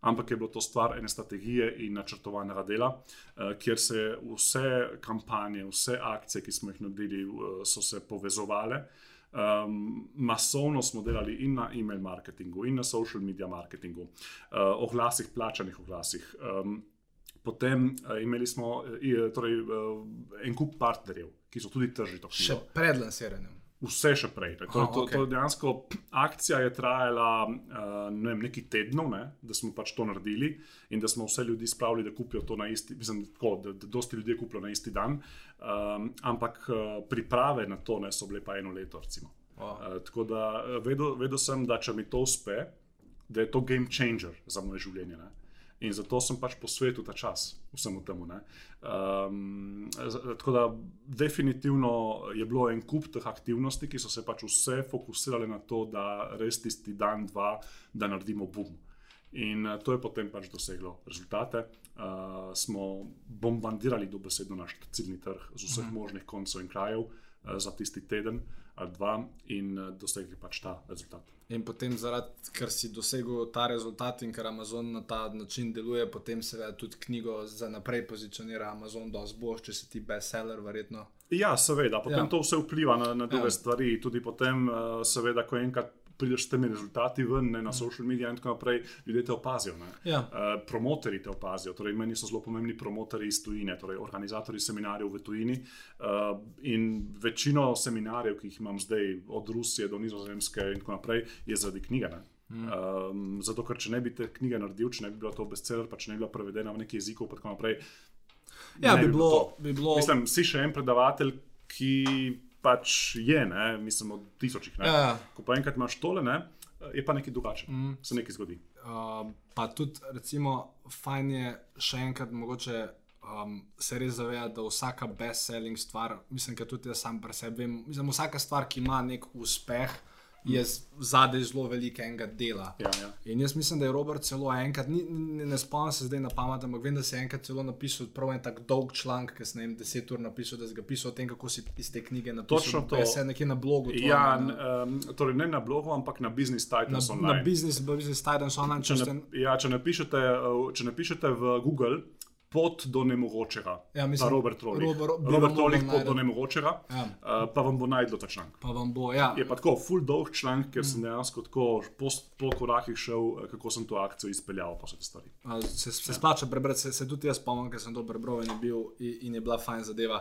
Ampak je bilo to stvar ene strategije in načrtovanega dela, eh, kjer se vse kampanje, vse akcije, ki smo jih naredili, eh, so se povezovale. Um, masovno smo delali in na e-mail marketingu, in na social media marketingu, uh, oglasih, plačanih oglasih. Um, potem uh, imeli smo uh, torej, uh, en kup partnerjev, ki so tudi tržili to še knjigo. pred lansiranjem. Vse še prej. Ne. To, Aha, to, okej. to dejansko akcija je trajala uh, ne vem, nekaj tednov, ne, da smo pač to naredili in da smo vse ljudi spravili, da kupijo to na isti, mislim, tako, da, da dosti ljudi je kupilo na isti dan. Um, ampak uh, priprave na to ne so bile pa eno leto. Recimo. Wow. Uh, tako da vedel, vedel sem, da če mi to uspe, da je to game changer za moje življenje. Ne. In zato sem pač posvetil ta čas vsemu temu. Um, tako da, definitivno je bilo en kup teh aktivnosti, ki so se pač vse fokusirale na to, da res tisti dan, dva, da naredimo bum. In eh, to je potem pač doseglo rezultate. Uh, smo bombardirali dobesedno naš ciljni trg z vseh možnih koncev in krajev uh, za tisti teden ali dva, in uh, dosegli pač ta rezultat. In potem, zaradi ker si dosegel ta rezultat in ker Amazon na ta način deluje, potem seveda tudi knjigo za naprej pozicionira Amazon, da zboš, če si ti bestseller, verjetno. Ja, seveda, potem Ja. to vse vpliva na, na druge Ja. ja. stvari. Tudi potem, uh, seveda, ko enkrat prideš s temi rezultati ven ne, na social medije in tako naprej, ljudje te opazijo. ne. Ja. Uh, promotori te opazijo, torej meni so zelo pomembni promotori iz tujine, torej organizatori seminarjev v tujini. Uh, in večino seminarjev, ki jih imam zdaj, od Rusije do Nizozemske in tako naprej, je zaradi knjige. Ne. Um, zato, ker če ne bi te knjige naredil, če ne bi bila to bestseller, pa če ne bi bila prevedena v neki jezikov, pa tako naprej. Ja, ne bi bilo, to. bi bilo Mislim, si še en predavatelj, ki pač je, ne, mislim, od tisočih. Ne. Ja, ja. Ko pa enkrat imaš tole, ne, je pa nekaj drugače. Mm. Se nekaj zgodi. Uh, pa tudi, recimo, fajn je še enkrat mogoče um, se res zavedati, da vsaka best-selling stvar, mislim, da tudi jaz sam pri sebi vem, mislim, vsaka stvar, ki ima nek uspeh, je zadaj zelo velikega dela. Ja, ja. In jaz mislim, da je Robert celo enkrat, ni, ne, ne spomnim se zdaj na pamet, ampak vem, da si enkrat celo napisal prav en tak dolg članek, ki sem ne vem, deset ur napisal, da si ga pisal o tem, kako si iz te knjige napisal. Točno to. Je nekje na blogu. tvojem, Ja, na- n- um, torej ne na blogu, ampak na Business na, Titans na online. business, business Titans online, če, če na, ja, če, napišete, če napišete v Google pot do nemogočega, Ja, mislim, pa Robert Trollich, Robo- Ro- bi Robert Trollich mogel pot do najti. nemogočega, Ja. uh, pa vam bo najdlo ta članek. Pa vam bo, ja. Je pa tako, full dolg članek, ker Mm. sem dejansko tako po, po korakih šel, eh, kako sem to akcijo izpeljal, pa vse te stvari. A, Se, se splača prebrati, se, se tudi jaz spomnim, ker sem to prebral in je, bil, in, in je bila fajn zadeva.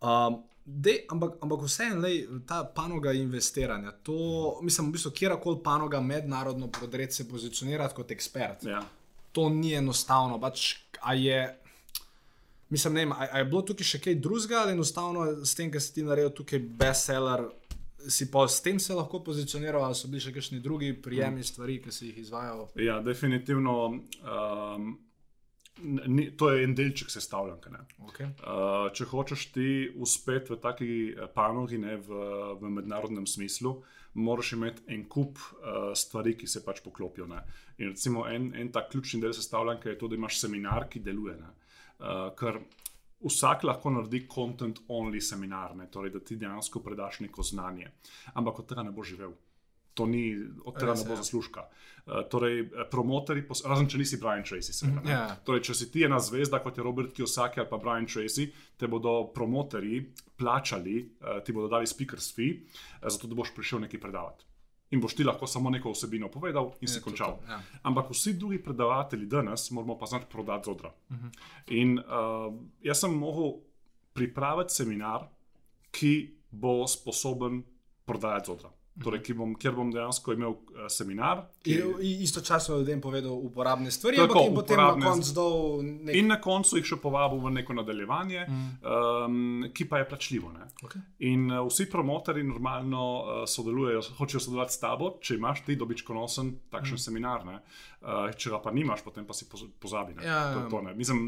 Um, dej, ampak, ampak vseeno, ta panoga investiranja, to, mislim, v bistvu kjerkoli panoga mednarodno podred se pozicionirati kot ekspert. Ja. To ni enostavno. Pač, a je, mislim, ne vem, a, a je bilo tukaj še kaj drugega ali enostavno s tem, ker si ti naredil tukaj bestseller. Si pa s tem se lahko pozicioniral, ali so bili še kakšni drugi prijemi stvari, ki si jih izvajal? Ja, definitivno. Um, ni, to je en delček sestavljanke. Okay. Uh, če hočeš ti uspeti v taki eh, panogi, ne, v, v mednarodnem smislu, moraš imeti en kup uh, stvari, ki se pač poklopijo. Ne. In recimo en, en tak ključni del sestavljanke je to, da imaš seminar, ki deluje. ne. Uh, ker vsak lahko naredi content-only seminar, ne, torej da ti dejansko predaš neko znanje, ampak od tega ne bo živel. To ni, od tega ne bo ja. zaslužka. Uh, torej, promotori, pos- razen če nisi Brian Tracy, seveda. ne. Ja. Torej, če si ti ena zvezda, kot je Robert Kiyosaki ali pa Brian Tracy, te bodo promotori plačali, uh, ti bodo dali speakers fee, uh, zato da boš prišel nekaj predavati. In boš ti lahko samo neko vsebino povedal in si Je to končal. to, ja. Ampak vsi drugi predavatelji danes moramo pa znati prodati z odra. Mhm. In uh, jaz sem mogel pripraviti seminar, ki bo sposoben prodajati z odra. Torej, ki bom, kjer bom dejansko imel uh, seminar, ki, In, istočasno ljudem povedal uporabne stvari, Tako, ampak jim potem na koncu dal nekaj. In na koncu jih še povabil v neko nadaljevanje, mm. um, ki pa je plačljivo. Ne? Okay. In uh, vsi promotori normalno uh, sodelujejo, hočejo sodelovati s tabo, če imaš ti dobičkonosen takšen mm. seminar. Ne? Uh, če ga pa nimaš, potem pa si poz- pozabi. Ne? Ja, to, to, ne. Mislim,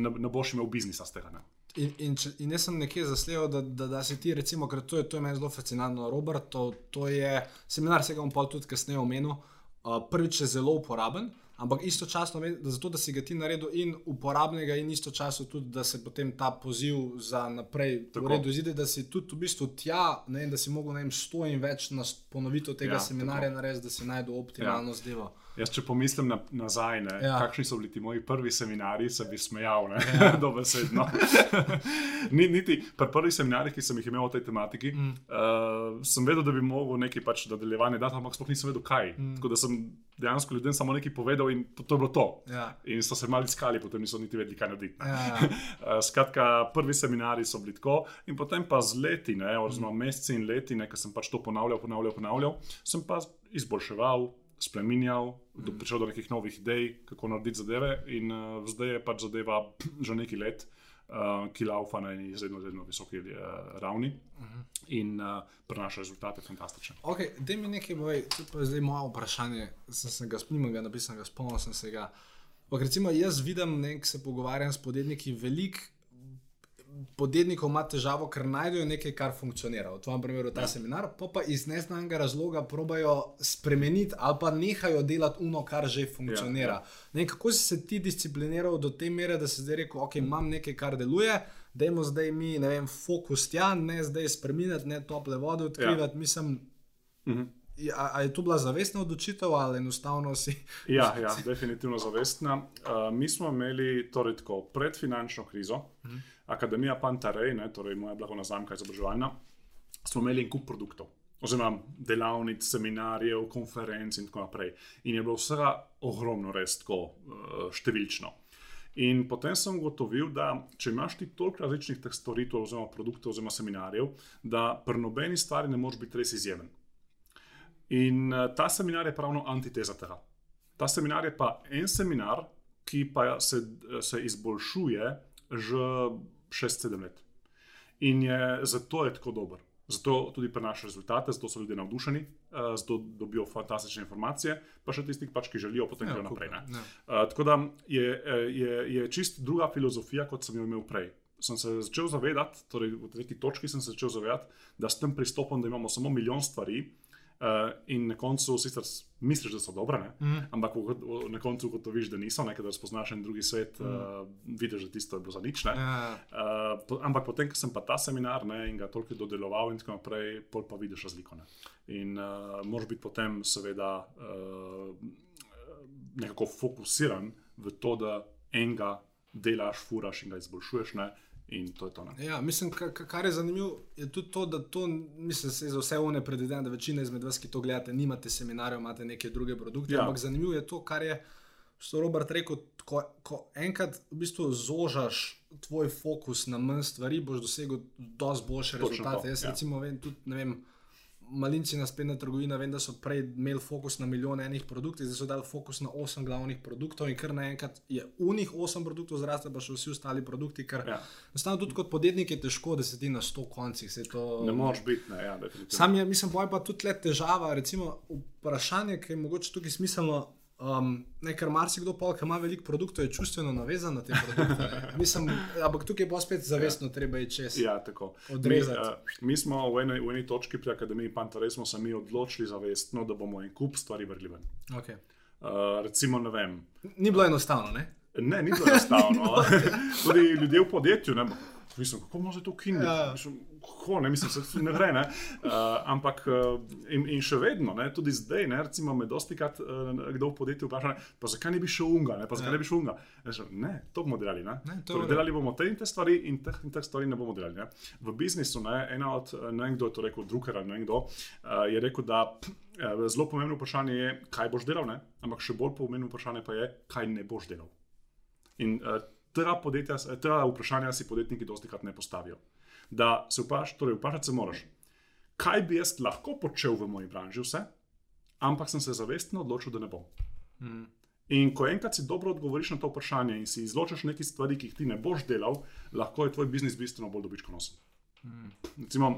ne, ne boš imel biznisa z tega. Ne? In, in, če, in jaz sem nekje zasledil, da, da, da si ti, recimo, ker to je, to je meni zelo fascinantno, Robert, to, to je seminar, se ga bom pa tudi kasneje omenil. Uh, prvič je zelo uporaben, ampak istočasno, zato, da si ga ti naredil in uporabnega, in istočasno tudi, da se potem ta poziv za naprej v redu izide, da si tudi v bistvu tja, ne, da si mogel ne vem, sto in več nas ponovitev tega ja, seminarja narediti, da si najdel optimalno ja. zdevo. Jaz, če pomislim na, nazaj, ne, Ja. kakšni so bili ti moji prvi seminari, se bi smejal, ja. dobesedno. Ni, niti pri prvih seminarjih, ki sem jih imel o tej tematiki, mm. uh, sem vedel, da bi mogel nekaj pač nadaljevanje dati, ampak sploh nisem vedel, kaj. Mm. Tako da sem dejansko ljudem samo nekaj povedal in to, to je bilo to. Ja. In so se malo iskali, potem niso niti vedeli, kaj narediti. Ja, ja. Uh, skratka, prvi seminari so bili tako, in potem pa z leti, oziroma meseci in leti, ker sem pač to ponavljal, ponavljal, ponavljal, sem pa izboljševal, spremenjal, do, prišel do nekih novih idej, kako narediti zadeve, in uh, zdaj je pač zadeva že nekaj let, uh, ki laufa na eni izredno, izredno visoki uh, ravni in uh, prinaša rezultate fantastične. Ok, da mi nekaj povej, to je zdaj moje vprašanje, sem se ga spomnil, napisal, ga spomnil sem se ga. Ampak recimo jaz vidim, ne, se pogovarjam s podjetniki, veliko podjetnikov ima težavo, ker najdejo nekaj, kar funkcionira. V tvojem primeru ta ja. seminar, pa pa iz neznanega razloga probajo spremeniti ali pa nehajo delati uno, kar že funkcionira. Ja, ja. Ne, kako si se ti discipliniral do te mere, da si zdaj rekel, ok, imam nekaj, kar deluje. Dajmo zdaj mi, ne vem, fokus tja, ne zdaj spremeniti, ne tople vode odkrivati. Ja. Mislim, Mhm. Ja, a je to bila zavestna odločitev ali enostavno si? Ja, ja definitivno zavestna. Uh, mi smo imeli torej tako, pred finančno krizo, mm. Akademija Pantarej, ne, torej moja blagovna znamka izobraževalna, smo imeli en kup produktov. Oziroma, delavnic, seminarjev, konferenc in tako naprej. In je bilo vsega ogromno, res tako uh, številčno. In potem sem ugotovil, da če imaš ti toliko različnih teh storitev, oziroma produktov, oziroma seminarjev, da pri nobeni stvari ne moreš biti res izjemen. In uh, ta seminar je pravno antiteza tega. Ta seminar je pa en seminar, ki pa se, se izboljšuje že 6-7 let. In je, zato je tako dober. Zato tudi prenaša rezultate, zato so ljudje navdušeni, uh, zato dobijo fantastične informacije, pa še tisti, pač, ki želijo potem Ja, grejo naprej. ne. ja. Uh, tako da je, je, je čist druga filozofija, kot sem jo imel prej. Sem se začel zavedati, torej v neki točki sem se začel zavedati, da s tem pristopom, da imamo samo milijon stvari, Uh, in na koncu sicer s- misliš, da so dobre, ne? mm. ampak v, v, na koncu ugotoviš, da niso, ne? ker spoznaš en drugi svet, mm. uh, vidiš, da tisto je bilo za nič. ne. Ja. Uh, po, ampak potem, ko sem pa ta seminar ne, in ga toliko dodeloval, in tako naprej, pol pa vidiš razliko. Ne. In uh, moraš biti potem, seveda, uh, nekako fokusiran v to, da enega delaš, furaš in ga izboljšuješ. Ne. In to je to. Ne. Ja, mislim, ka- ka- kar je zanimivo, je tudi to, da to, mislim, se za vse one predvidevam, da večina izmed vas, ki to gledate, nimate seminarjev, imate neke druge produkte. Ja. Ampak zanimivo je to, kar je što Robert rekel, ko, ko enkrat v bistvu zožaš tvoj fokus na manj stvari, boš dosegel dosti boljše rezultate. Jaz ja. recimo vem, tudi ne vem. Malinci na spletna trgovina, vem, da so prej imeli fokus na milijon enih produktov, zdaj so dali fokus na osem glavnih produktov, in kar naenkrat je unih osem produktov zraslo, pa še vsi ostali produkti, ker Ja. Enostavno tudi kot podjetnik je težko, da se ti na sto koncih. To... Ne moreš biti, ne, ja, definitivno. Sam je, mislim, je pa tudi le težava. Recimo, vprašanje, ki je mogoče tukaj smiselno. Um, ne, ker marsikdo, pol, ki ima veliko produktov, je čustveno navezan na te produkte. ne. Mislim, ampak tukaj bo spet zavestno ja. treba iti čez. Ja, tako. Odrezati. Mi, uh, mi smo v eni, v eni točki pri Akademiji Pantare smo se mi odločili zavestno, da bomo en kup stvari vrgli ven. Okay. Uh, recimo, ne vem. Ni bilo enostavno, ne? Ne, ni bilo enostavno. Tudi ljudje v podjetju, ne, mislim, kako može to ukiniti. Ja. Mislim, Kako, ne, mislim, se ne gre. Ne. Uh, ampak uh, in, in še vedno, ne, tudi zdaj, ne, recimo, me dosti krat uh, kdo v podjetju vpraša, ne, pa zakaj ne bi šel unga, ne, pa zakaj Ja. ne bi šel unga. Rečem, ne, to bomo delali. Ne. Ne, to torej, delali bomo te in te stvari in teh in teh stvari ne bomo delali. Ne. V biznisu, ne, ena od, ne vem kdo je to rekel, Drucker ali ne vem kdo, uh, je rekel, da uh, zelo pomembno vprašanje je, kaj boš delal, ne, ampak še bolj pomembno vprašanje pa je, kaj ne boš delal. In uh, ta, podjetja, ta vprašanja si podjetniki dosti krat ne postavijo. Da se vprašaš, torej vprašati se moraš, kaj bi jaz lahko počel v moji branži, vse, ampak sem se zavestno odločil, da ne bom. Mm. In ko enkrat si dobro odgovoriš na to vprašanje in si izločiš neke stvari, ki jih ti ne boš delal, lahko je tvoj biznis bistveno bolj dobičkonosen. Mm. Recimo,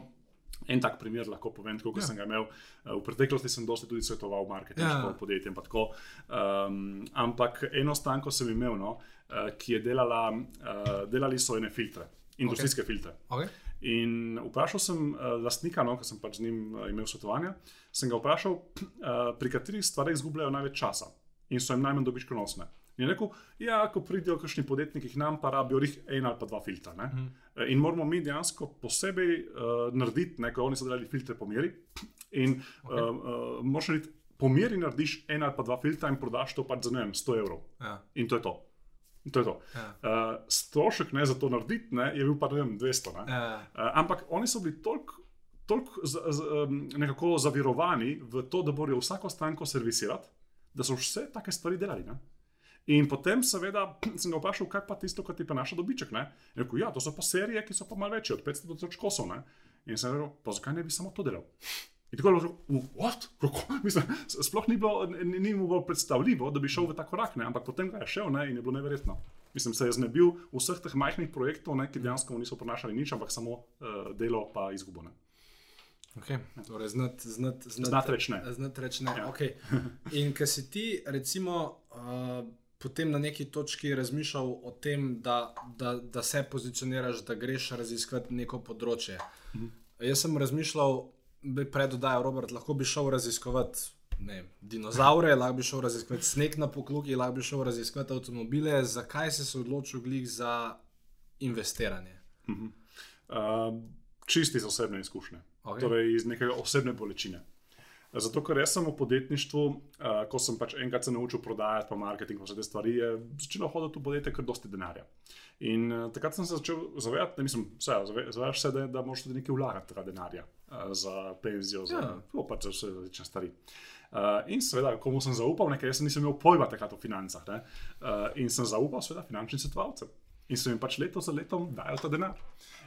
en tak primer lahko povem, kot Ja. ja. sem ga imel. Eh, V preteklosti sem dosti tudi svetoval marketing, Ja. ja. podjetjem. pa tako. Um, ampak eno stanko sem imel, no, eh, ki je delala, uh, delali so ene filtre, industrijske okay. filtre. Okay. In vprašal sem uh, lastnika, no, ker sem pač z njim uh, imel svetovanja, sem ga vprašal, uh, pri katerih stvareh izgubljajo največ časa in so jim najmanj dobičkonosne. In je rekel, ja, ko pridejo kakšni podjetniki k nam, pa rabijo jih en ali pa dva filtra. Ne? Eh, In moramo mi dejansko posebej uh, narediti, ne, ko oni so delali filtre po meri. In okay. uh, uh, moraš narediti, po meri narediš en ali pa dva filtra in prodaš to pač za ne vem, 100 evrov. Ja. In to je to. To je to. Ja. Uh, strošek ne, za to narediti ne, je bil pa ne vem, 200. Ne? Ja. Uh, ampak oni so bili toliko toliko z- z- nekako zavirovani v to, da morajo vsako stranko servisirati, da so vse take stvari delali. Ne? In potem, seveda, sem ga vprašal, kaj pa tisto, kar ti prinaša dobiček. Ne? In rekel, ja, to so pa serije, ki so pa malo večje, od 500 do 1000 kosov. Ne? In sem rekel, pa zakaj ne bi samo to delal? In tako je bilo, "V- what? Kako? Mislim, sploh ni, bilo, ni, ni mu bilo predstavljivo, da bi šel v ta korak, ne? ampak potem ga je šel ne? in je bilo neverjetno. Mislim, se je znebil vseh teh majhnih projektov, ne? ki dejansko niso prinašali nič, ampak samo uh, delo pa izgubo. Ne? Okay. Torej, znati znat, znat, Znati reči ne. Znati reči ne. Ja. Okay. In ker si ti, recimo, uh, potem na neki točki razmišljal o tem, da, da, da se pozicioniraš, da greš raziskovati neko področje. Mhm. Jaz sem razmišljal, bi predodajal, Robert, lahko bi šel raziskovati. Ne, dinozaure, lahko bi šel raziskovati sneg na pokluki, lahko bi šel raziskovati avtomobile. Zakaj si se odločil glih za investiranje? Uh, čisti iz osebne izkušnje, Ok. torej iz neke osebne bolečine. Zato, ker jaz sem v podjetništvu, uh, ko sem pač enkrat se naučil prodajati, pa marketing, pa vse te stvari, je začelo hoditi v podjetje, ker dosti denarja. In uh, takrat sem se začel zavedati, da mislim, vse, zave, zavedaš se, da, da moraš tudi nekaj vlagati tega denarja uh, za penzijo, za, Ja. ja. pač vse različne stvari. Uh, in seveda, komu sem zaupal, nekaj, jaz nisem imel pojma takrat o financah. ne, Uh, in sem zaupal, seveda, finančnim svetovalcem. In so jim pač leto za letom dajali ta denar.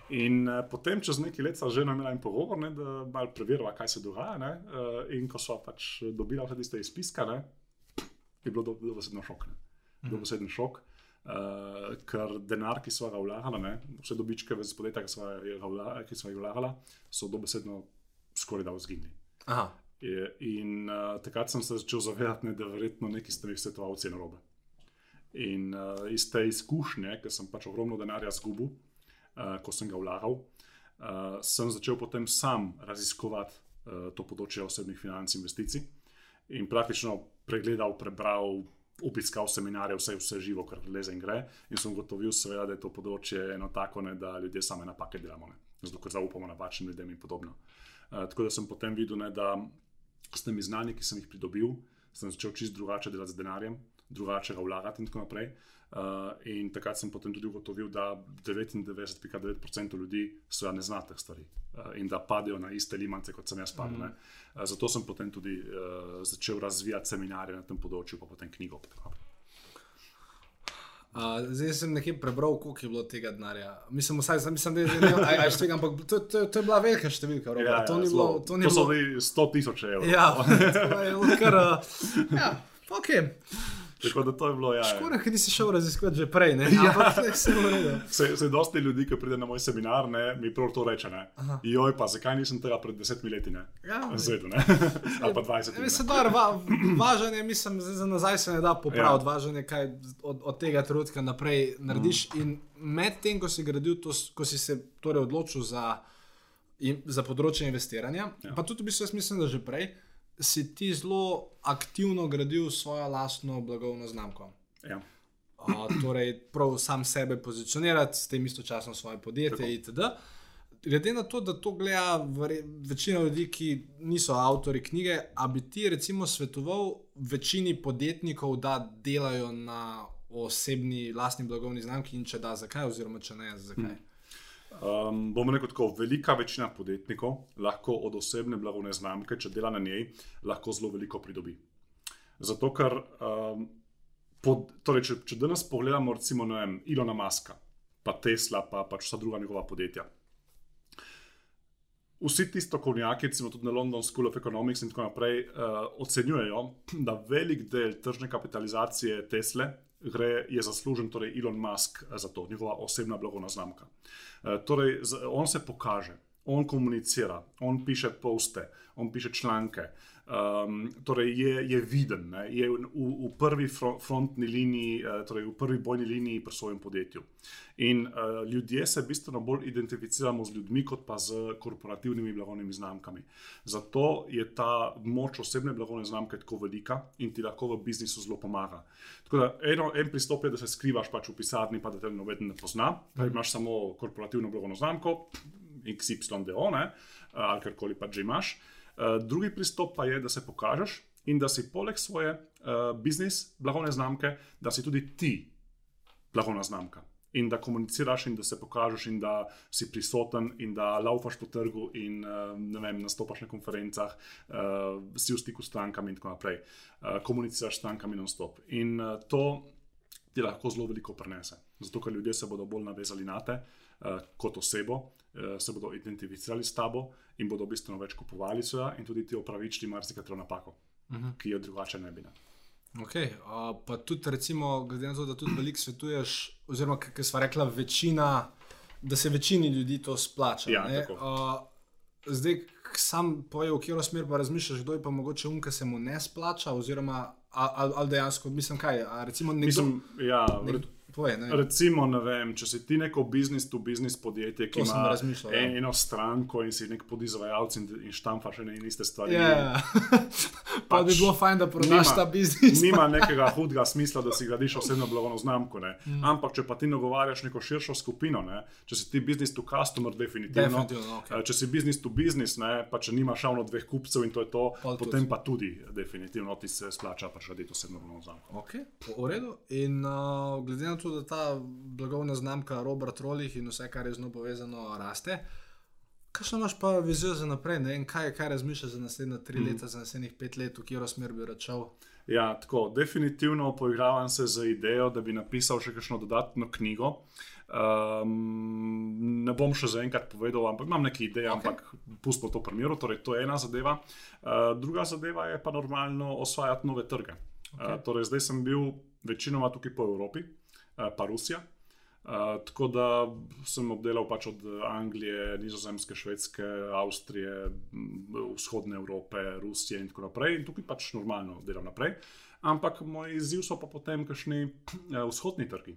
In uh, potem, čez nekaj let, že imela en pogovor, ne, da malo preverjava, kaj se dogaja. Ne, uh, in ko so pač dobila vse tiste izpiske, ne, je bilo do- dobesedno šok. Ne. Dobesedno šok. Uh, ker denar, ki smo ga vlagali, ne, vse dobičke iz podjetja, ki smo jih vlagali, so dobesedno skoraj da vzginili. Je, in uh, takrat sem se začel zavedati, ne, da verjetno neki s temi svetovalci je narobe. In uh, iz te izkušnje, ker sem pač ogromno denarja izgubil, uh, ko sem ga vlagal, uh, sem začel potem sam raziskovati uh, to področje osebnih financ in investicij. In praktično pregledal, prebral, obiskal seminarje, vse, vse živo, kar leze in gre. In sem ugotovil, seveda, da je to področje eno tako, ne, da ljudje same napake delamo, ne. zato ker zaupamo napačnim ljudem in podobno. Uh, tako da sem potem videl, ne, da s temi znanji, ki sem jih pridobil, sem začel čist drugače delati z denarjem, drugače ga vlagati in tako naprej. Uh, in takrat sem potem tudi ugotovil, da 99,9% ljudi seveda ne zna teh stvari uh, in da padejo na iste limance, kot sem jaz padel. Mm. Uh, zato sem potem tudi uh, začel razvijati seminarje na tem področju, pa potem knjigo. Uh, zdaj sem nekje prebral, koliko je bilo tega denarja. Mislim, vsaj, mislim da je to nekaj, ampak to, to, to je bila velika številka. Ja, ja, to, ni bilo, to, ni to so bili 100 tisoč evrov. Ja, to je bilo kar. Uh, ja, ok. Tako da to je bilo. Ja, Škoda, ker nisi šel raziskovati že prej. Ne, ja. se se dosti ljudi, ki pride na moj seminar, ne, mi prav to reče. Joj, pa zakaj nisem tega pred desetimi leti? Ne? Ja, Zvedu, ne. Ali pa dvajset. Va, važen je, mislim, za nazaj se ne da popraviti. Ja. Važen je, kaj od, od tega trenutka naprej narediš. Mm. In medtem, ko si gradil, to, ko si se torej odločil za, in, za področje investiranja, ja. pa tudi v bistvu jaz mislim, da že prej si ti zelo aktivno gradil svojo lastno blagovno znamko. Ja. Uh, torej, prav sam sebe pozicionirati, s tem istočasno svoje podjetje itd. Glede na to, da to gleda večina ljudi, ki niso avtori knjige, a bi ti recimo svetoval večini podjetnikov, da delajo na osebni lastni blagovni znamki in če da, zakaj, oziroma če ne, zakaj? Hmm. Um, bomo rekel tako, velika večina podjetnikov lahko od osebne blagovne znamke, če dela na njej, lahko zelo veliko pridobi. Zato, ker um, pod, torej, če, če danes pogledamo, recimo, vem, Ilona Maska, pa Tesla, pa pač vsa druga njegova podjetja. Vsi ti strokovnjaki, recimo tudi na London School of Economics in tako naprej, uh, ocenjujejo, da velik del tržne kapitalizacije Tesle gre, je zaslužen torej Elon Musk za to, njegova osebna blagovna znamka. Uh, torej, on se pokaže, on komunicira, on piše poste, on piše članke. Um, torej je, je viden, ne? je v, v prvi frontni liniji, uh, torej v prvi bojni liniji pri svojem podjetju. In uh, ljudje se bistveno bolj identificiramo z ljudmi, kot pa z korporativnimi blagovnimi znamkami. Zato je ta moč osebne blagovne znamke tako velika in ti lahko v biznisu zelo pomaga. Tako da eno, en pristop je, da se skrivaš pač v pisarni, pa da te noben ne pozna, da imaš samo korporativno blagovno znamko. XYDO, ne, ali karkoli pa že imaš. Drugi pristop pa je, da se pokažeš in da si poleg svoje uh, biznis, blagovne znamke, da si tudi ti blagovna znamka. In da komuniciraš, in da se pokažeš, in da si prisoten, in da laufaš po trgu, in uh, vem, nastopaš na konferencah, uh, si v stiku s strankami, in tako naprej. Uh, komuniciraš s strankami non-stop. In uh, to ti lahko zelo veliko prenese. Zato, ker ljudje se bodo bolj navezali na te uh, kot osebo, Eh, se bodo identificirali s tabo in bodo bistveno več kupovali svoje, in tudi ti opravičili marsikatero napako, uh mhm. -huh. ki jo drugače ne bi. Ne. Ok, uh, pa tudi, recimo, glede na to, da tudi veliko svetuješ, oziroma kaj smo rekla, večina, da se večini ljudi to splača. Ja, uh, zdaj, sam poje, v katero smer pa razmišljaš, kdo je pa mogoče umka se mu ne splača, oziroma ali, ali dejansko, mislim, kaj. Recimo, nekdo, mislim, ja, nekdo, Povej, ne. Recimo, ne vem, če si ti neko business to business podjetje, ki ima ja. eno stranko in si nek podizvajalec in, in štamfaš ene in iste stvari. Yeah. Ja. pa pač, bi bilo fajn, da prodaš ta biznis. nima nekega hudega smisla, da si gradiš osebno blagovno znamko. Mm. Ampak, če pa ti nagovarjaš neko širšo skupino, ne? če si ti business to customer, definitivno. definitivno okay. Če si business to business, ne? pa če nimaš ravno dveh kupcev in to je to, Pol potem tudi. pa tudi definitivno ti se splača pač graditi osebno blagovno znamko. Okay. V redu. In uh, glede na to, to, da ta blagovna znamka Robert Rolih in vse, kar je z njo povezano, raste. Kaj imaš pa vizijo za naprej? Kaj, kaj razmišljaš za naslednje tri mm. leta, za naslednjih pet let, v katero smer bi račal? Ja, tako, definitivno poigravam se z idejo, da bi napisal še kakšno dodatno knjigo. Um, ne bom še zaenkrat povedal, ampak imam nekaj idej, okay. ampak pustimo to primeru. Torej, to je ena zadeva. Uh, druga zadeva je pa normalno osvajati nove trge. Okay. Uh, torej, zdaj sem bil večinoma tukaj po Evropi. Eh, pa Rusija. Uh, tako da sem obdelal pač od Anglije, Nizozemske, Švedske, Avstrije, vzhodne Evrope, Rusije in tako naprej. In tukaj pač normalno delam naprej. Ampak moj izziv so pa potem kašni uh, vzhodni trgi.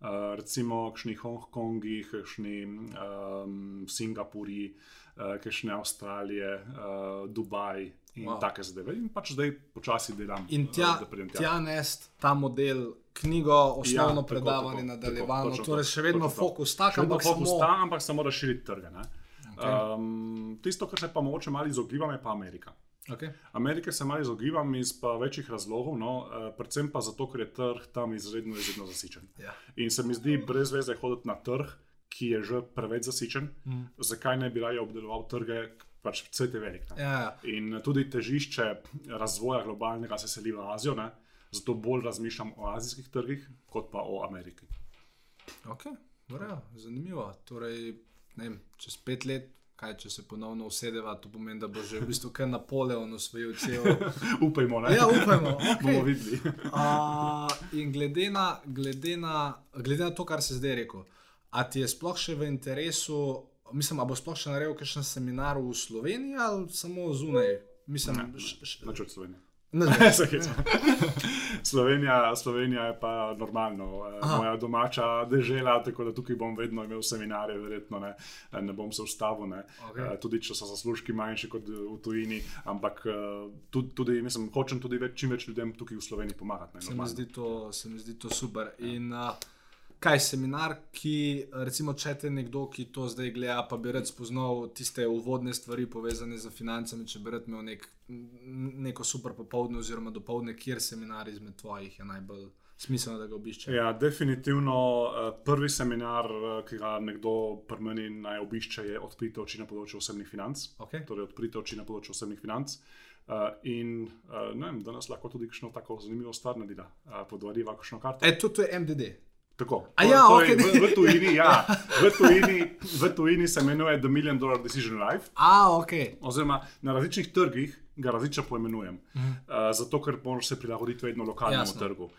Uh, recimo, kakšni Hongkongi, kakšni um, Singapuri, uh, kakšne Avstralije, uh, Dubaj in wow. take zadeve. In pač zdaj počasi delam. In tja, uh, tja nest ta model, knjigo, osnovno Ja, predavanje, tako, nadaljevano, tako, točno torej to, še vedno točno to. fokus tak, ampak fokus samo ta, ampak samo razširiti trge. ne. Um, tisto, kar se pa mogoče malo izogibam, je pa Amerika. Okay. Amerike se malo izogibam iz večjih razlogov, no, eh, predvsem pa zato, ker je trg tam izredno, izredno zasičen. Ja. In se mi zdi brez veze hoditi na trg, ki je že preveč zasičen. Mm. Zakaj ne bi raje obdeloval trge, pač svet je velik. ne. Ja, In tudi težišče razvoja globalnega se seli v Azijo, ne? Zato bolj razmišljam o azijskih trgih, kot pa o Ameriki. okay. Vrejo, zanimivo. Torej, ne vem, čez pet let, kaj če se ponovno usedeva, to pomeni, da bo že v bistvu kar Napoleon osvojil cel. Upajmo, ne? Ja, upajmo. bomo Okay. videli. Uh, in glede na, glede, na, glede na to, kar si zdaj rekel, a ti je sploh še v interesu, mislim, a bo sploh še naredil kakšen seminar v Sloveniji ali samo zunaj? Mislim, š, š, Načrt Slovenije. ne, Se hecam. Slovenija, Slovenija je pa normalno, eh, Aha. moja domača država, tako da tukaj bom vedno imel seminarje, verjetno ne, eh, ne bom se ustavil. Ne. Okej. Eh, Tudi če so zaslužki manjši kot v tujini, ampak tudi, tudi mislim, hočem tudi več, čim več ljudem tukaj v Sloveniji pomagati. Ne, se, mi to, se mi zdi to super. In, uh, kaj seminar, ki, recimo, če te nekdo, ki to zdaj gleda, pa bi rad spoznal tiste uvodne stvari povezane z financami, če bi rad imel nek, neko super popoldne oziroma dopoledne, kjer seminar izmed tvojih je najbolj smiselno, da ga obišče. Ja, definitivno eh, prvi seminar, eh, ki ga nekdo pri meni naj obišče, je odprite oči na področju osebnih financ. Okay. Torej, odprite oči na področju osebnih financ. Uh, in uh, ne vem, danes lahko tudi kakšno tako zanimivo stvar naredila, uh, podvariva kakšno karto. E, to, to je MDD. Tako. A To- ja, to okej. je v, v, tujini, ja, v, tujini, v tujini se imenuje The Million Dollar Decision Life, A, ok. oziroma na različnih trgih ga različno poimenujem, uh, zato ker moraš se prilagoditi vedno lokalnemu Jasno. Trgu. Uh,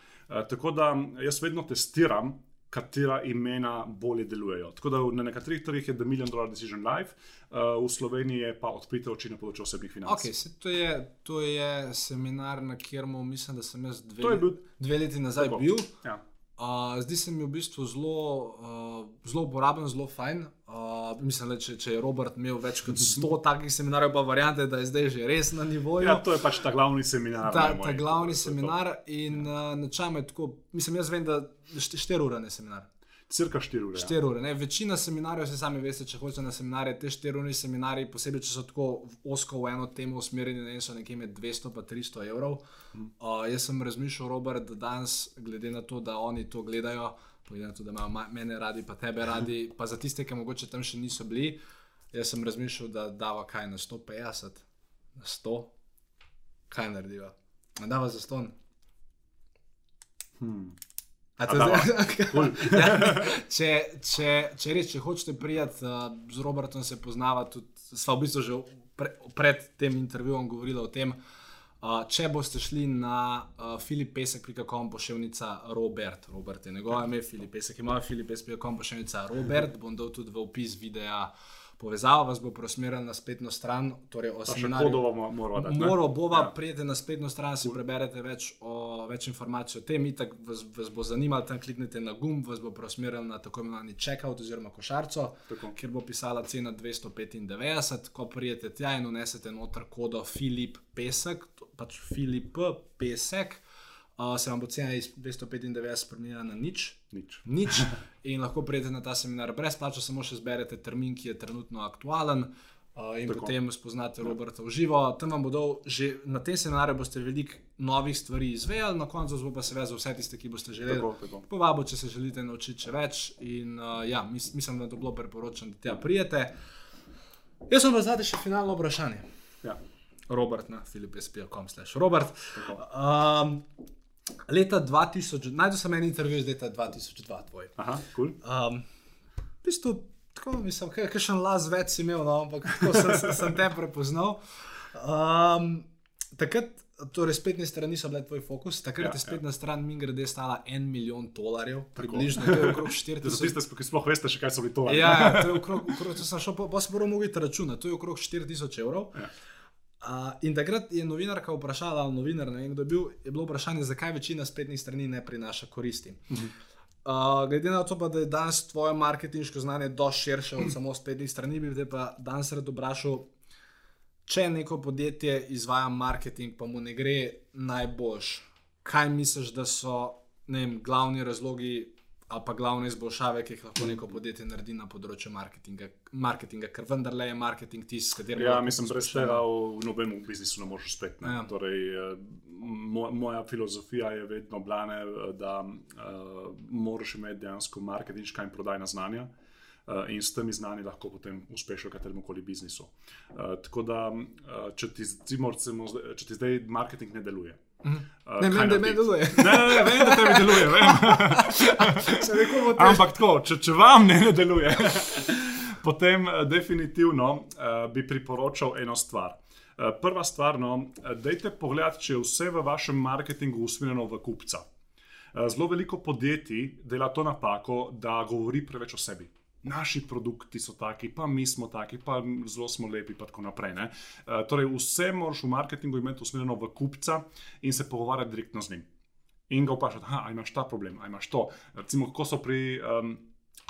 tako da jaz vedno testiram, katera imena bolje delujejo. Tako da na nekaterih trgih je The Million Dollar Decision Life, uh, v Sloveniji je pa odprite oči na področju osebnih financ. okay se, to, je, to je seminar, na katerem mislim, da sem jaz dve, To bil- dve leti nazaj Tako. bil. Ja. Uh, zdi se mi v bistvu zelo, uh, zelo uporaben, zelo fajn. Uh, mislim, da če, če je Robert imel več kot 100 takih seminarjev, pa variante, da je zdaj že res na nivoju. ja, to je pač ta glavni seminar. ta, ta glavni To je to. seminar in uh, načeloma je tako, mislim, jaz vem, da 4 ure je seminar. Cirka 4 ure. ja. 4 ure. Ne? Večina seminarjev, se sami veste, če hočete na seminarje, te 4 ure seminarji, posebej če so tako osko v eno temo usmerjeni, ne so nekje med 200 in 300 evrov. Uh, jaz sem razmišljal, Robert, da danes, glede na to, da oni to gledajo, glede na to, da imajo ma- mene radi, pa tebe radi, pa za tiste, ki mogoče tam še niso bili, jaz sem razmišljal, da dava kaj na 150, na 100, kaj narediva. Dava za ston. Hmm. Cool. ja, če, če, če res, če hočete prijeti uh, z Robertom, se poznava tudi, sva v bistvu že pre, pred tem intervjujem govorila o tem. Uh, če boste šli na uh, filipesek.com pošiljka Robert, Robert je njegovo ime, Filipesek ima filipesek.com pošiljka Robert, bom dal tudi v opis videa povezavo, vas bo preusmeril na spletno stran, torej o seminarju. kodovo moramo dati. ne? Moro bova, Ja. prijete na spletno stran, si preberete več, o, več informacij o tem, itak vas, vas bo zanimalo, tam kliknete na gumb, vas bo preusmeril na tako imenovani checkout oziroma košarico, Tako. kjer bo pisala cena 295. Ko prijete tja in unesete noter kodo Filip Pesek, pač Filip Pesek, uh, se vam bo cena iz 295 spremenila na nič. Nič. Nič in lahko pridete na ta seminar brezplačno, samo še zberete termin, ki je trenutno aktualen. Uh, in Tako. Potem spoznate Roberta v živo. Tam vam bodo že na tem seminarju boste veliko novih stvari izvedeli, na koncu bo pa seveda za vse tiste, ki boste želeli. Tako, tako. Povabo, če se želite naučiti še več. In, uh, ja, mis, mislim, da je to bilo priporočeno, da tja prijete. Jaz sem pa zdaj še finalno vprašanje. Ja. Robert na filipsp.com. Robert. Tako. Um, leta 2000, najdel sem en intervju iz leta 2002, tvoj. Aha, cool. Um, v bistvu, tako mislim, kaj še en las več si imel, no, ampak tako sem, sem, sem te prepoznal. Um, takrat, torej spletne strani so bile tvoj fokus, takrat Ja, ja, je spletna ja. stran min grede stala en milijon dolarjev, približno to je okrog Za 4000. tiste, ki sploh veste, še kaj so bili to. Ja, ja, to je okrog, okrog to sem šel, pa, pa sem moral mogiti računati, to je okrog 4000 evrov. Ja. Uh, in takrat je novinarka vprašala, ali novinar, ne vem kdo je bil, je bilo vprašanje, zakaj večina spletnih strani ne prinaša koristi. Uh -huh. Uh, glede na to, pa, da je danes tvoje marketinško znanje dosti širše od samo spletnih strani, bi te pa danes rad vprašal, če neko podjetje izvaja marketing, pa mu ne gre najboljš, kaj misliš, da so vem, glavni razlogi ali pa glavne izboljšave, ki jih lahko neko podjetje naredi na področju marketinga, marketinga ker vendarle je marketing tisti, s katerim. Ja, mislim, brez tega v nobenem biznisu ne moreš uspeti. Ja. Torej, eh, mo- moja filozofija je vedno bila, da uh, moraš imeti dejansko marketinška in prodajna znanja. Uh, in s temi znani lahko potem uspeš v katerem koli biznisu. Uh, tako da, uh, če, ti, recimo, če ti zdaj marketing ne deluje. Uh, Ne vem, da me deluje. Ne, ne, ne, vem, da te deluje. Ampak tako, če, če vam ne, ne deluje, potem eh, definitivno uh, bi priporočal eno stvar. Uh, prva stvar, no, dajte pogled, če je vse v vašem marketingu usmerjeno v kupca. Uh, zelo veliko podjetij dela to napako, da govori preveč o sebi. Naši produkti so taki, pa mi smo taki, pa zelo smo lepi, in tako naprej. Uh, torej, vse moraš v marketingu imeti usmerjeno v kupca in se pogovarjati direktno z njim in ga vprašati, da imaš ta problem, a imaš to. Recimo, kako so pri um,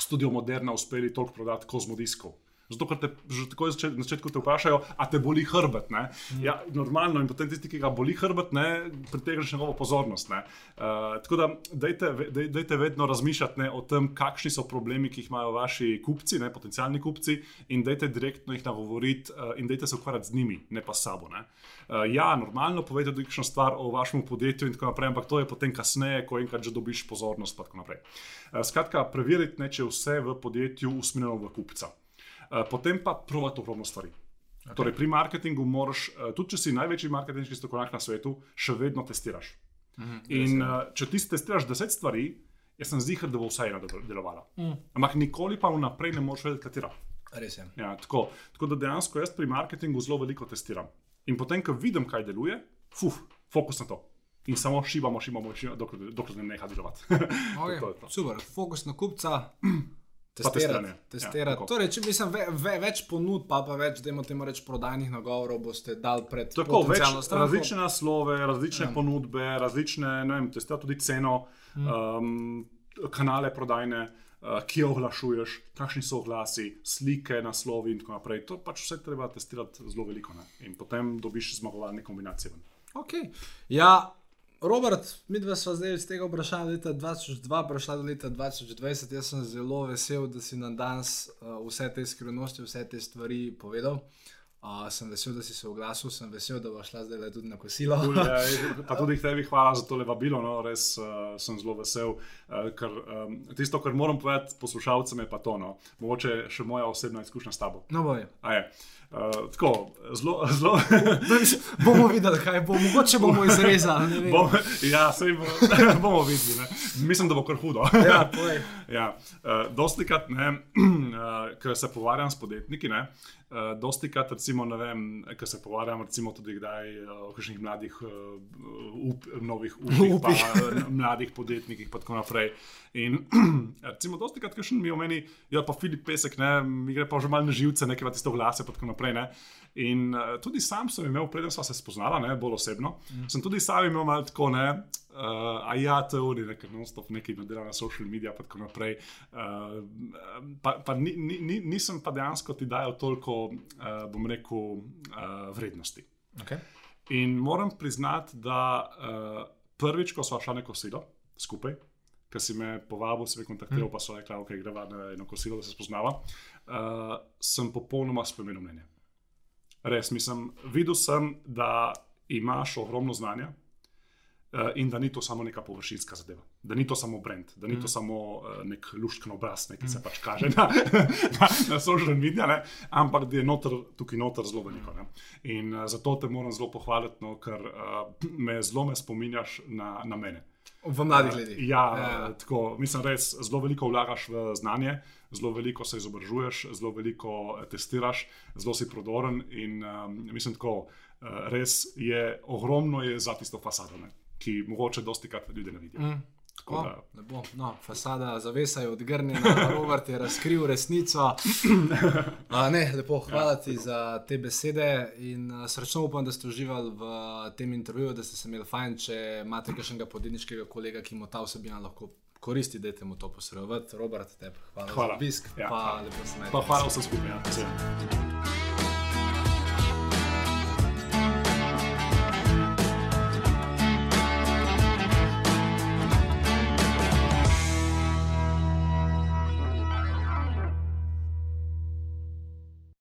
Studio Moderna uspeli toliko prodati kozmodiskov. Zato, ker te že takoj na začetku te vprašajo, a te boli hrbet. Mm. Ja, normalno, in potem tisti, ki ga boli hrbet, ne, pritegneš njegovo pozornost. Ne. Uh, tako da, dajte, daj- dajte vedno razmišljati ne, o tem, kakšni so problemi, ki jih imajo vaši kupci, ne, potencijalni kupci, in dajte direktno jih nagovoriti, uh, in dajte se ukvarjati z njimi, ne pa s sabo. Ne. Uh, ja, normalno povejte tudi kakšno stvar o vašem podjetju in tako naprej, ampak to je potem kasneje, ko enkrat že dobiš pozornost. in tako naprej. Uh, skratka, preveriti, ne, če je vse v podjetju usmerjeno v kupca. Uh, potem pa provati ogromno stvari. Okay. Torej, pri marketingu moraš, uh, tudi če si največji marketinški strokovnjak na svetu, še vedno testiraš. Mhm, In uh, če ti testiraš deset stvari, jaz sem zihar, da bo vsaj ena delovala. Mm. Ampak nikoli pa vnaprej ne moreš vedeti, katera. Res je. Ja, tako. tako da dejansko jaz pri marketingu zelo veliko testiram. In potem, ko vidim, kaj deluje, fuf, fokus na to. In samo šibamo, šibamo, šibamo dokler, dokler ne neha delovati. Okay. to to. Super, fokus na kupca. Testirati. Ja, testirati. tako. torej, če mislim, ve, ve, več ponud, pa, pa več, da imamo reči, prodajnih nagovorov, boste dali pred Tako, več stranko. različne naslove, različne Ja. ja. ponudbe, različne, ne vem, testira tudi ceno, Mhm. um, kanale prodajne, uh, ki jo oglašuješ, kakšni so oglasi, slike, naslovi in tako naprej. To pač vse treba testirati zelo veliko. Ne? In potem dobiš zmagovalne kombinacije. Okay. Ja, Robert, mi dva smo zdaj iz tega vprašanja leta 2002 prešla do leta 2020. Jaz sem zelo vesel, da si nam danes uh, vse te skrivnosti, vse te stvari povedal. Uh, sem vesel, da si se oglasil, sem vesel, da boš šla zdaj tudi na kosilo. Cool, ja, pa tudi tebi hvala za to vabilo, no, res uh, sem zelo vesel. Uh, ker, um, tisto, kar moram povedati poslušalcem, je pa to. No. Mogoče še moja osebna izkušnja s tabo. No, boj. A je. Uh, tako, zelo, zelo. bomo videli, kaj bo. Mogoče bomo izrezali. Bom, ja, sej bo, bomo videli. Ne. Mislim, da bo kar hudo. Ja, povej. Ja, uh, dosti krat, ne, uh, ker se pogovarjam s podjetniki, ne, uh, dosti krat, recimo, ne vem, ker se pogovarjam, recimo, tudi kdaj uh, o kakšnih mladih, uh, up, novih upih, pa, Upih. uh, mladih podjetnikih, pa tako naprej. In recimo, dosti krat, kakšen mi omeni, ja, pa Filip Pesek, ne, mi gre pa že malo na živce, nekaj tisto glase, pa tako naprej. Ne. In uh, tudi sam sem imel, preden sva se spoznala, ne, bolj osebno, mm. sem tudi sam imel malo tako, ne, uh, a ja, to je oni, ker non-stop nekaj dela na social medijih, pa tako naprej. Uh, pa pa ni, ni, ni, nisem pa dejansko ti dajal toliko, uh, bom rekel, uh, vrednosti. Okay. In moram priznati, da uh, prvič, ko smo šli na kosilo skupaj, ker si me povabil, si me kontaktiral, mm. pa so rekli, da okay, greva na eno kosilo, da se spoznava, uh, sem popolnoma spremenil mnenje. Res, mislim, videl sem, da imaš ogromno znanja. Uh, in da ni to samo neka površinska zadeva, da ni to samo brand, da ni mm. to samo uh, nek luštken obraz, ne, ki mm. se pač kaže na, na, na social medijih, ne, ampak da je noter, tukaj noter zelo veliko. Ne. In uh, zato te moram zelo pohvaliti, no, ker uh, me zelo me spominjaš na, na mene. V mladih letih. Ja, Ja. Tako, mislim, res zelo veliko vlagaš v znanje, zelo veliko se izobražuješ, zelo veliko eh, testiraš, zelo si prodoren in um, mislim, tako, uh, res je ogromno je za tisto fasado, ne, ki mogoče dosti krat ljudje ne vidijo. Mm. Tako da- lepo. No, fasada, zavesa je odgrnjena, Robert je razkril resnico. A, ne, lepo, hvala ti za te besede in a, srčno upam, da ste uživali v tem intervjuju, da ste se imeli fajn. Če imate kakšnega podjetniškega kolega, ki mu ta vsebina lahko koristi, da mu to posredovati. Robert, tebi hvala, Hvala. za obisk. Ja, pa hvala. lepo se Pa hvala vsem skupaj. Ja.